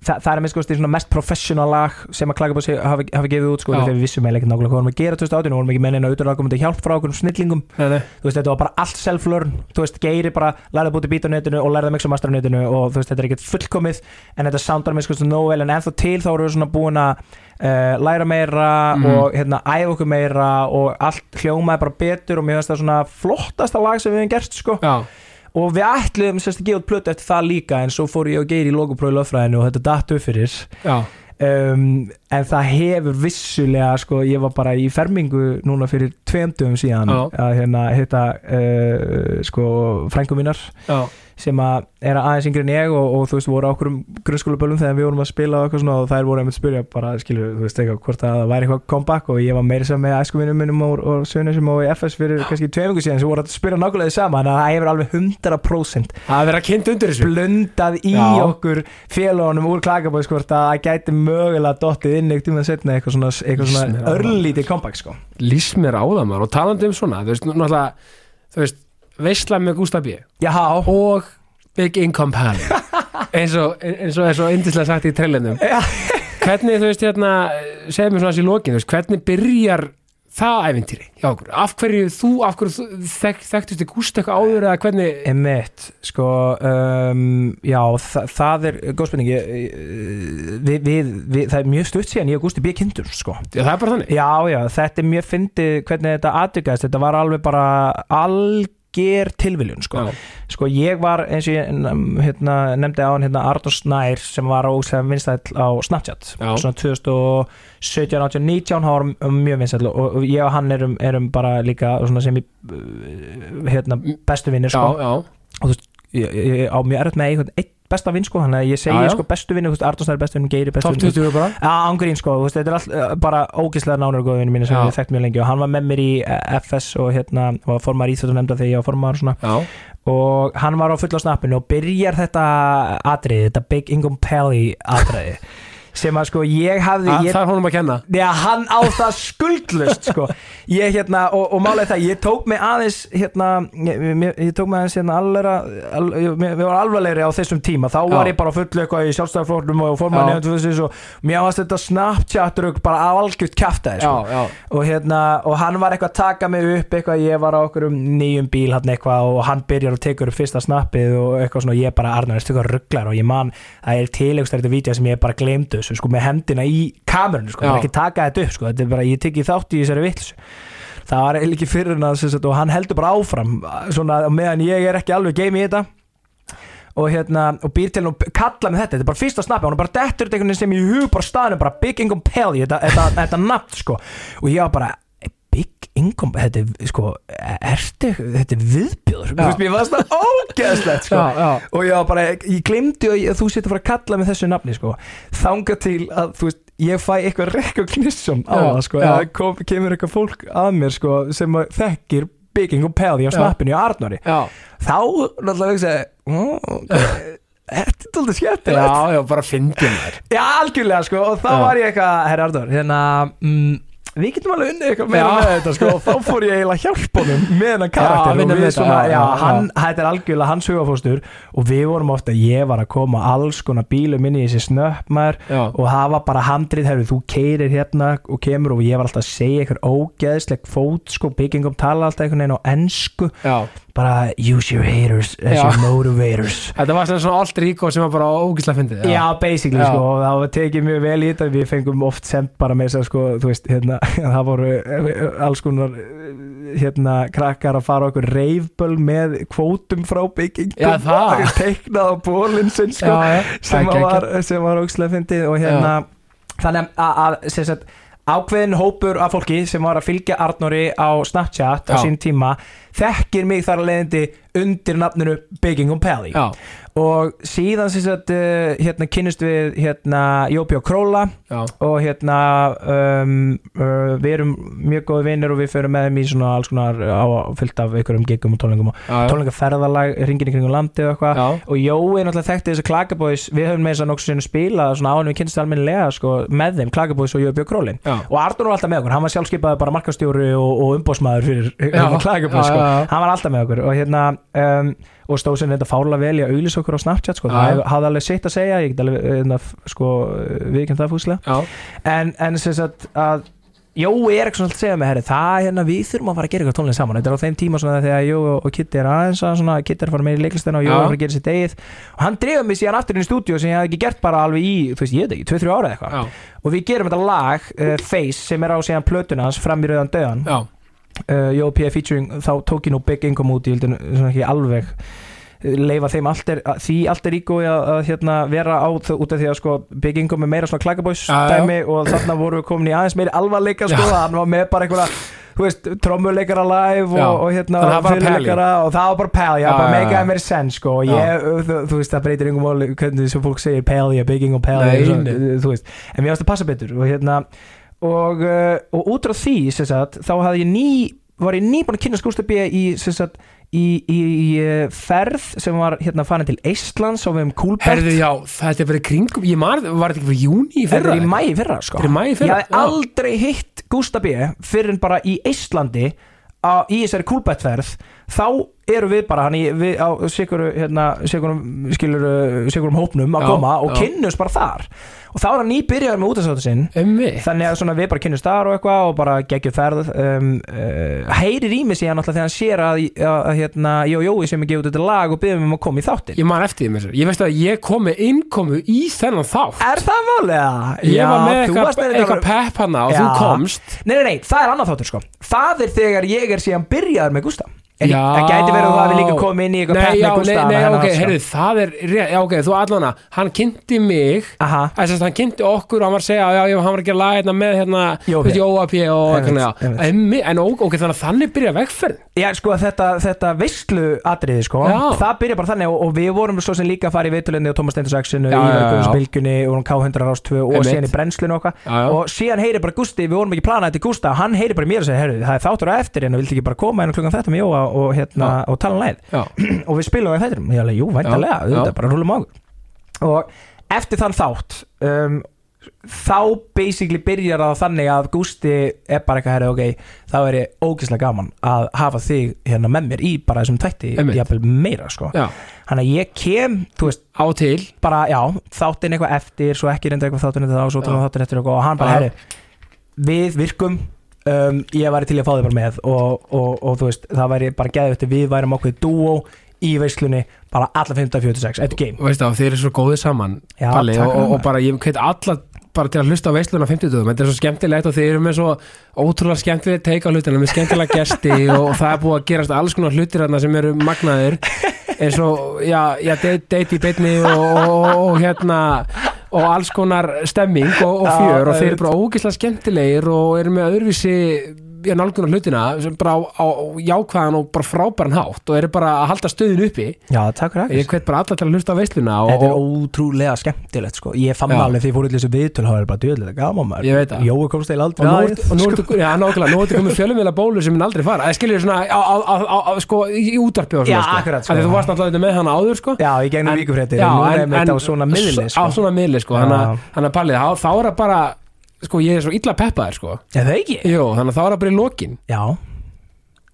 það, það er að minnst kosti svona mest professional lag sem að Klagabósi hafi, hafi gefið út sko, Já. þegar við vissum eiginlega ekki nákvæmlega hvað við vorum að gera 2018 og vorum ekki mennin að auðvitað hjálp frá okkur snillingum. Nei, nei. Þú veist, þetta var bara allt self-learn. Þú veist, Geiri bara lærði að búti bít á netinu og lærði að mixa master á netinu og þú veist, þetta er ekkert fullkomið en þetta soundar með sko nóg vel en ennþá til þá erum við svona búin að uh, læra meira Mhm. og hérna æfa okkur meira og allt hljómaði bara betur og mér finnst það svona flottasta lag sem við hefum gert sko. Já, og við ætluðum sérst að gefa út plötu eftir það líka en svo fór ég og Geiri í logoprófi löffræðinu og þetta datt upp fyrir. Um, en það hefur vissulega sko, ég var bara í fermingu núna fyrir tveimdugum síðan Já. að hérna hitta uh, sko frængu mínar. Já, sem að er aðeins yngri en ég og, og þú veist voru á okkur grunnskólaböllum þegar við vorum að spila og eitthvað svona og þær voru einmitt að spyrja bara skilur þú veist eitthvað hvort að það væri eitthvað comeback og ég var meira sem með æskuvinum minnum og, og sögnisum og í FS fyrir kannski tveimgu síðan sem voru að spyrja nákvæmlega því sama að það hefur alveg 100% það er verið að kynnt undir þessu blundað í Já. okkur félagunum úr klagabóðs hvort að það gæti mögulega dottið inn eitt um að setna eitthvað svona, eitthvað svona á örlítið comeback sko. Lýs mér á það maður og talandi um svona Þú veist, náttúrulega Þú veist, veistla með Gústa B Jaha, og Big Income Pal *laughs* eins og, eins og, eins og indislega sagt í Já. hvernig þú veist hérna segir mér svona þessi veist, hvernig byrjar það æfintýri hjá okkur af hverju þú, af hverju þú þek, þekktust þið Gústa eitthvað áður eða hvernig Emmett, sko um, já, þa það er góð spurning ég, við, við, við, það er mjög stutt síðan ég og Gústi B. kindur sko. Já, það er bara þannig já, já, þetta er mjög fyndið hvernig þetta aðdugast, þetta var alveg bara alger tilviljun sko. Sko ég var eins og ég hérna, nefndi á hann hérna Arnur Snær sem var óslega vinstæll á Snapchat Já. svona 2017, 18, 19 hann var mjög vinstæll og, og ég og hann erum, erum bara líka sem ég uh, hérna, bestu vinnir sko já, ég, ég, á mjög erfitt með einhvern einn besta vinn sko, þannig að ég segi sko bestu vinnu, Arnósnær er bestu vinn, Geiri bestu Top vinn 20 bara. Já, ángrín sko, þetta er all, uh, bara ógislega nánar góða vinnu mínu sem við þekkt mjög lengi og hann var með mér í uh, FS og hérna var formar í þetta nefnda þegar ég var formar og svona. Já, og hann var á fulla snappinu og byrjar þetta atriði, þetta Big Ingum Pelly atriði *laughs* sem að sko ég hafði það ég, það er honum að kenna Já, hann á það skuldlust sko. ég hérna, og, og málega það ég tók mig aðeins hérna, ég, ég, tók mig aðeins hérna allera al, ég, ég var alvarlegri á þessum tíma þá var Já. ég bara fullu eitthvað í sjálfstæðarflórnum og nefndu og mér varst þetta Snapchat-rug bara algjört kjaftaði sko. Og hérna, og hann var eitthvað að taka mig upp eitthvað, ég var á okkur um nýjum bíl eitthvað og hann byrjar að teka upp fyrsta snappið og eitthvað svona, og ég bara Arnar, þetta er eitthvað rugglar og ég man, það er tilegust þetta ég þessu, sko, með hendina í kamerunni, sko, ekki taka þetta upp, sko þetta er bara, ég tekið þátt í þessari vitlis það var eiginlega ekki fyrir hann að, hann heldur bara áfram, svona, meðan ég er ekki alveg game í þetta. Og hérna, og býr til og kalla með þetta, þetta er bara fyrsta snappi, hann er bara dettur þetta sem í hug bara staðinu, bara Big Income Pelly þetta, þetta, *laughs* þetta nafn, sko. Og ég var bara, Income þetta er, sko, ertu þetta er viðbjóður, þú veist, mér varst það ógeðslegt, sko. Já, já. og ég var bara, ég glemdi að þú sétt að fara að kalla með þessu nafni sko. þanga til að þú veist ég fæ eitthvað recognition á það sko, eða kom, kemur eitthvað fólk að mér sko, sem að þekkir bygging og pelði á snappinu í Arnóri Já, þá náttúrulega "Ó, ok, *laughs* Þetta er alltaf skemmtilegt. Já, já, bara fyndin þær Já, algjörlega sko og þá var ég eitthvað, herra Arnór hérna, mm, við getum alveg unnið eitthvað meira Já. með þetta sko og þá fór ég eiginlega að hjálpa honum með hennan karakter vinna og við svona, já, já, já, hann, þetta er algjörlega hans hugafóstur og við vorum ofta, ég var að koma alls konar bílum inn í þessi snöppmær Já, og það var bara handrið, herru, þú keirir hérna og kemur og ég var alltaf að segja eitthvað ógeðsleg fót, sko, byggingum tala alltaf einhvern veginn á ensku, já bara use your haters as Já. your motivators *laughs* Þetta var svona allt ríko sem var bara ógislega fyndið Já, basically Já. sko og það tekið mjög vel í þetta við fengum oft sendt bara með þess að sko þú veist, hérna, *laughs* það voru eh, alls konar eh, hérna krakkar að fara okkur reifböl með kvótum frá byggingum Já, það. *laughs* teiknað á bólinn sinn sko já, já. sem, sem var ógslega fyndið og hérna þannig að sem sagt, ákveðin hópur af fólki sem var að fylgja Arnóri á Snapchat á sín tíma þekkir mig þar að leiðindi undir nafninu Bygging on Pelly Já, og síðan sem sagt uh, hérna kynnist við hérna Jópi og Króla. Já, og hérna um, uh, við erum mjög góði vinnir og við förum með þeim í svona alls konar á, fyllt af einhverjum giggum og tónlingum og tónlingaferðalag ringin í kringum landi og eitthvað. Og Jói náttúrulega þekkti þessi Klagabóis við höfum með þess að nokkuð sinni spila svona ánum við kynnist almennilega sko, með þeim Klagabóis og Jópi og Królin. Já. Og Arnur var alltaf með okkur, hann var sjálfskipaði bara markastjóri og, og umbósmaður fyrir já, sko. hann var alltaf með okkur. Og hérna um, og stóð sem þetta fárlega vel í að auðlýsa okkur á Snapchat sko. Það hafði alveg sitt að segja ég get alveg hérna, sko, viðkjönd það fúslega. Já, en, en sem sagt að er eitthvað svona að segja mig herri, það hérna við þurfum að fara að gera eitthvað tónlist saman. Þetta er á þeim tíma svona þegar Jói og Kitty er aðeins að svona, Kitty er að fara meira í leiklistina og Já. er að fara að gera sér degið og hann dreifur mig síðan aftur inn í stúdíu sem ég hafði ekki gert bara alveg í, þú veist, ég veit ekki, 2-3 ára eða eitthvað. Og við gerum þetta lag, uh, Face sem er á síðan plötuna hans fram í rauðan döðan já uh, Jói P. featuring, þá tók ég nú Big Income út í vildi svona ekki alveg eh, leifa þeim alter, því alter ígói að, að hérna, vera á þ- út af því að sko, Big Income er meira svona dæmi og þarna voru við komin í aðeins meiri alvarleika sko, hann var með bara einhverja trommuleikara live og, og hérna og það var bara pæli, já. mér sens sko, og ég, þú, þú veist, það breytir einhver máli hvernig sem fólk segir pæli, Big Income pæli en mér varst að passa betur og hérna og, uh, og út frá því sagt, þá ég ný var ég nýbúin að kynna B í, í, í, í uh, ferð sem var hérna farin til Eistlands og við um Kúlbert Herðu, já, þetta er í kringum Ég man, var þetta ekki fyrir júni í Þetta fyrra? er í mæ í fyrra sko í fyrra, Ég já. aldrei hitt B fyrir en bara í Eistlandi á, í þessari Kúlbertferð þá eru við bara hann í, við á sikurum hérna, sikurum, hópnum að Já, koma og já. kynnust bara þar. Og þá er hann nýbyrjaður með útastáttu sinn. Þannig að við bara kynnumst þar og eitthvað og bara geggjum ferð um, uh, heyrir í mig síðan alltaf þegar hann sér að, að, að hérna, ég og Jói sem er gefið út þetta lag og byrðum um að koma í þáttin Ég man eftir því með sér Ég veist að ég kom með innkomu í þennan þátt. Er það málega? Ég var með eitthvað eitthva pepp hana og Já. þú komst. Nei, nei, nei, það er annað þáttur sko. Það er þegar ég er síðan byrjaður með Gústa en það gæti verið að það hafi líka komið inn í eitthvað já, með Gústa nei, þannig ok, hann- heyrðu, það er já, ok, þú allan að hann kynnti mig Þess að hann kynnti okkur og hann var að segja já, já, hann var að laga hérna með hérna P. veist, Jóa P. og eitthvað en, ok, þannig að þannig byrja vegferð já sko þetta, þetta veistlu atriði sko, Já. það byrja bara þannig og, og við vorum svo sem líka að fara í viðtölinni og Saxinu, Já, í. Vöggunsbylgjunni og hún K100 Rás 2 og Og Gusti, og er og og, hérna, og tala læð *clears throat* og við spilum á þættinum ég alveg, jú, væntalega, þetta bara rúlum á og eftir þann þátt um, þá basically byrjar það þannig að Gústi er bara eitthvað herri, ok, þá er ég ógeðslega gaman að hafa þig hérna með mér í bara þessum tætti, jafnvel meira sko. hann að ég kem, þú veist, á til. bara, já, þáttinn eitthvað eftir svo ekki reynda eitthvað þáttinn eftir þá, svo þáttinn eftir eitthvað og hann bara, herri við virkum um, ég væri til í að fá þig bara með og, og, og þú veist, það væri bara geðið eftir við værum okkur dúó í veislunni bara alla 1546, eftir game. Veist það, þeir eru svo góðið saman Já, Palli, takk og, fyrir og, bara ég keit alla bara til að hlusta á veisluna 50 dögum þetta er svo skemmtilegt og þeir eru með svo ótrúlega skemmtilegt teika hlutina með skemmtilega gesti *laughs* og það er búið að gerast alls konar hlutir þarna sem eru magnaðir. Eins og, já, já date, date í beinni og, og, og hérna og alls konar stemming og, og fjör og þeir eru bara ógislega skemmtilegir og eru með öðruvísi já, nálgunar hlutina sem bara á, á jákvæðan og bara frábæran hátt og eru bara að halda stöðin uppi já, takk fyrir ég hvet bara alla til að hlusta á veisluna og, Þetta er og, ótrúlega skemmtilegt sko. Ég fann alveg því fór í þessu viðtöl Það er bara djöðlega gaman maður Ég veit það. Jói komst eil og aldrei að ertu- og nú ertu nú ertu komið fjölumvila bólu sem minn aldrei fara eða skilur svona á, á, sko, í í útvarpi og svona Já, sko. akkurat, sko. Þú varst náttúrulega með hana áður sko. Já, ég gegnum já, En nú en- er mitt á svona miðli sko. að- að ég er svo illa peppaður sko. Já, það ekki Jú, þannig að það bara í lokin Já,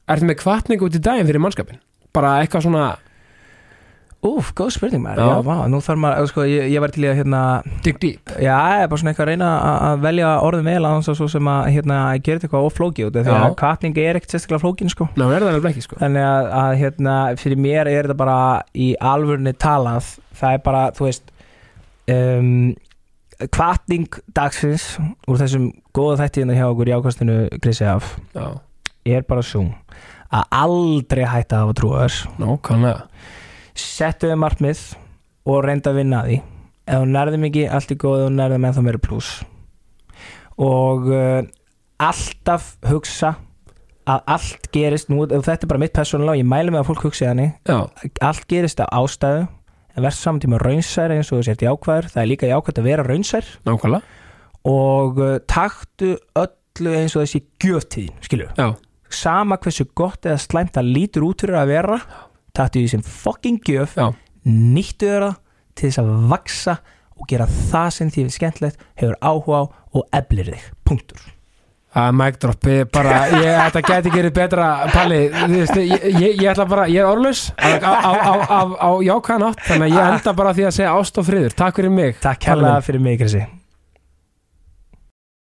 ertu með kvartningu út í daginn fyrir mannskapin bara eitthvað svona úf, góð spurning maður Já. Já, vá, nú þarf maður, sko, ég, ég var til í að hérna dig deep Já, ég er bara svona eitthvað að reyna að- að velja orðum vel að svo sem að hérna gera þetta eitthvað óflóki út af því Já. að katning er ekkert sérstaklega flókin sko Ná, er það alveg ekki sko. Þannig að, að hérna, fyrir mér er þetta bara í alvörni talað það er bara, þú veist um, kvartning dagsins úr þessum góða þættíðina hjá okkur í ákastinu Krissi af Já, er bara svo að aldrei hætta að hafa trúar nákvæmlega. Settu þið markmið og reynda að vinna því. Ef þú nærðum ekki, allt er góð og nærðum ennþá meira pluss og uh, alltaf hugsa að allt gerist nú, þetta er bara mitt persónulega og ég mæli með að fólk hugsi þannig. Allt gerist af ástæðu en verður saman tíma raunsær eins og þú sért jákvæður. Það er líka jákvæð að vera raunsær. Nákvæmlega. Og uh, taktu öllu eins og þessi gjöftíðin skilju, Já, sama hversu gott eða slæmt það lítur út fyrir að vera taktu því sem fucking gjöf já, nýttu þeirra til þess að vaksa og gera það sem því er skemmtilegt hefur áhuga á og eflir þig, punktur Er mic drop, bara, ég, þetta gæti gerið betra, Palli, ég, ég, ég ætla bara, ég er orðlaus á, jákvæðan átt, þannig að ég enda bara því að segja ást og friður, takk fyrir mig. Takk minn. fyrir mig, Krissi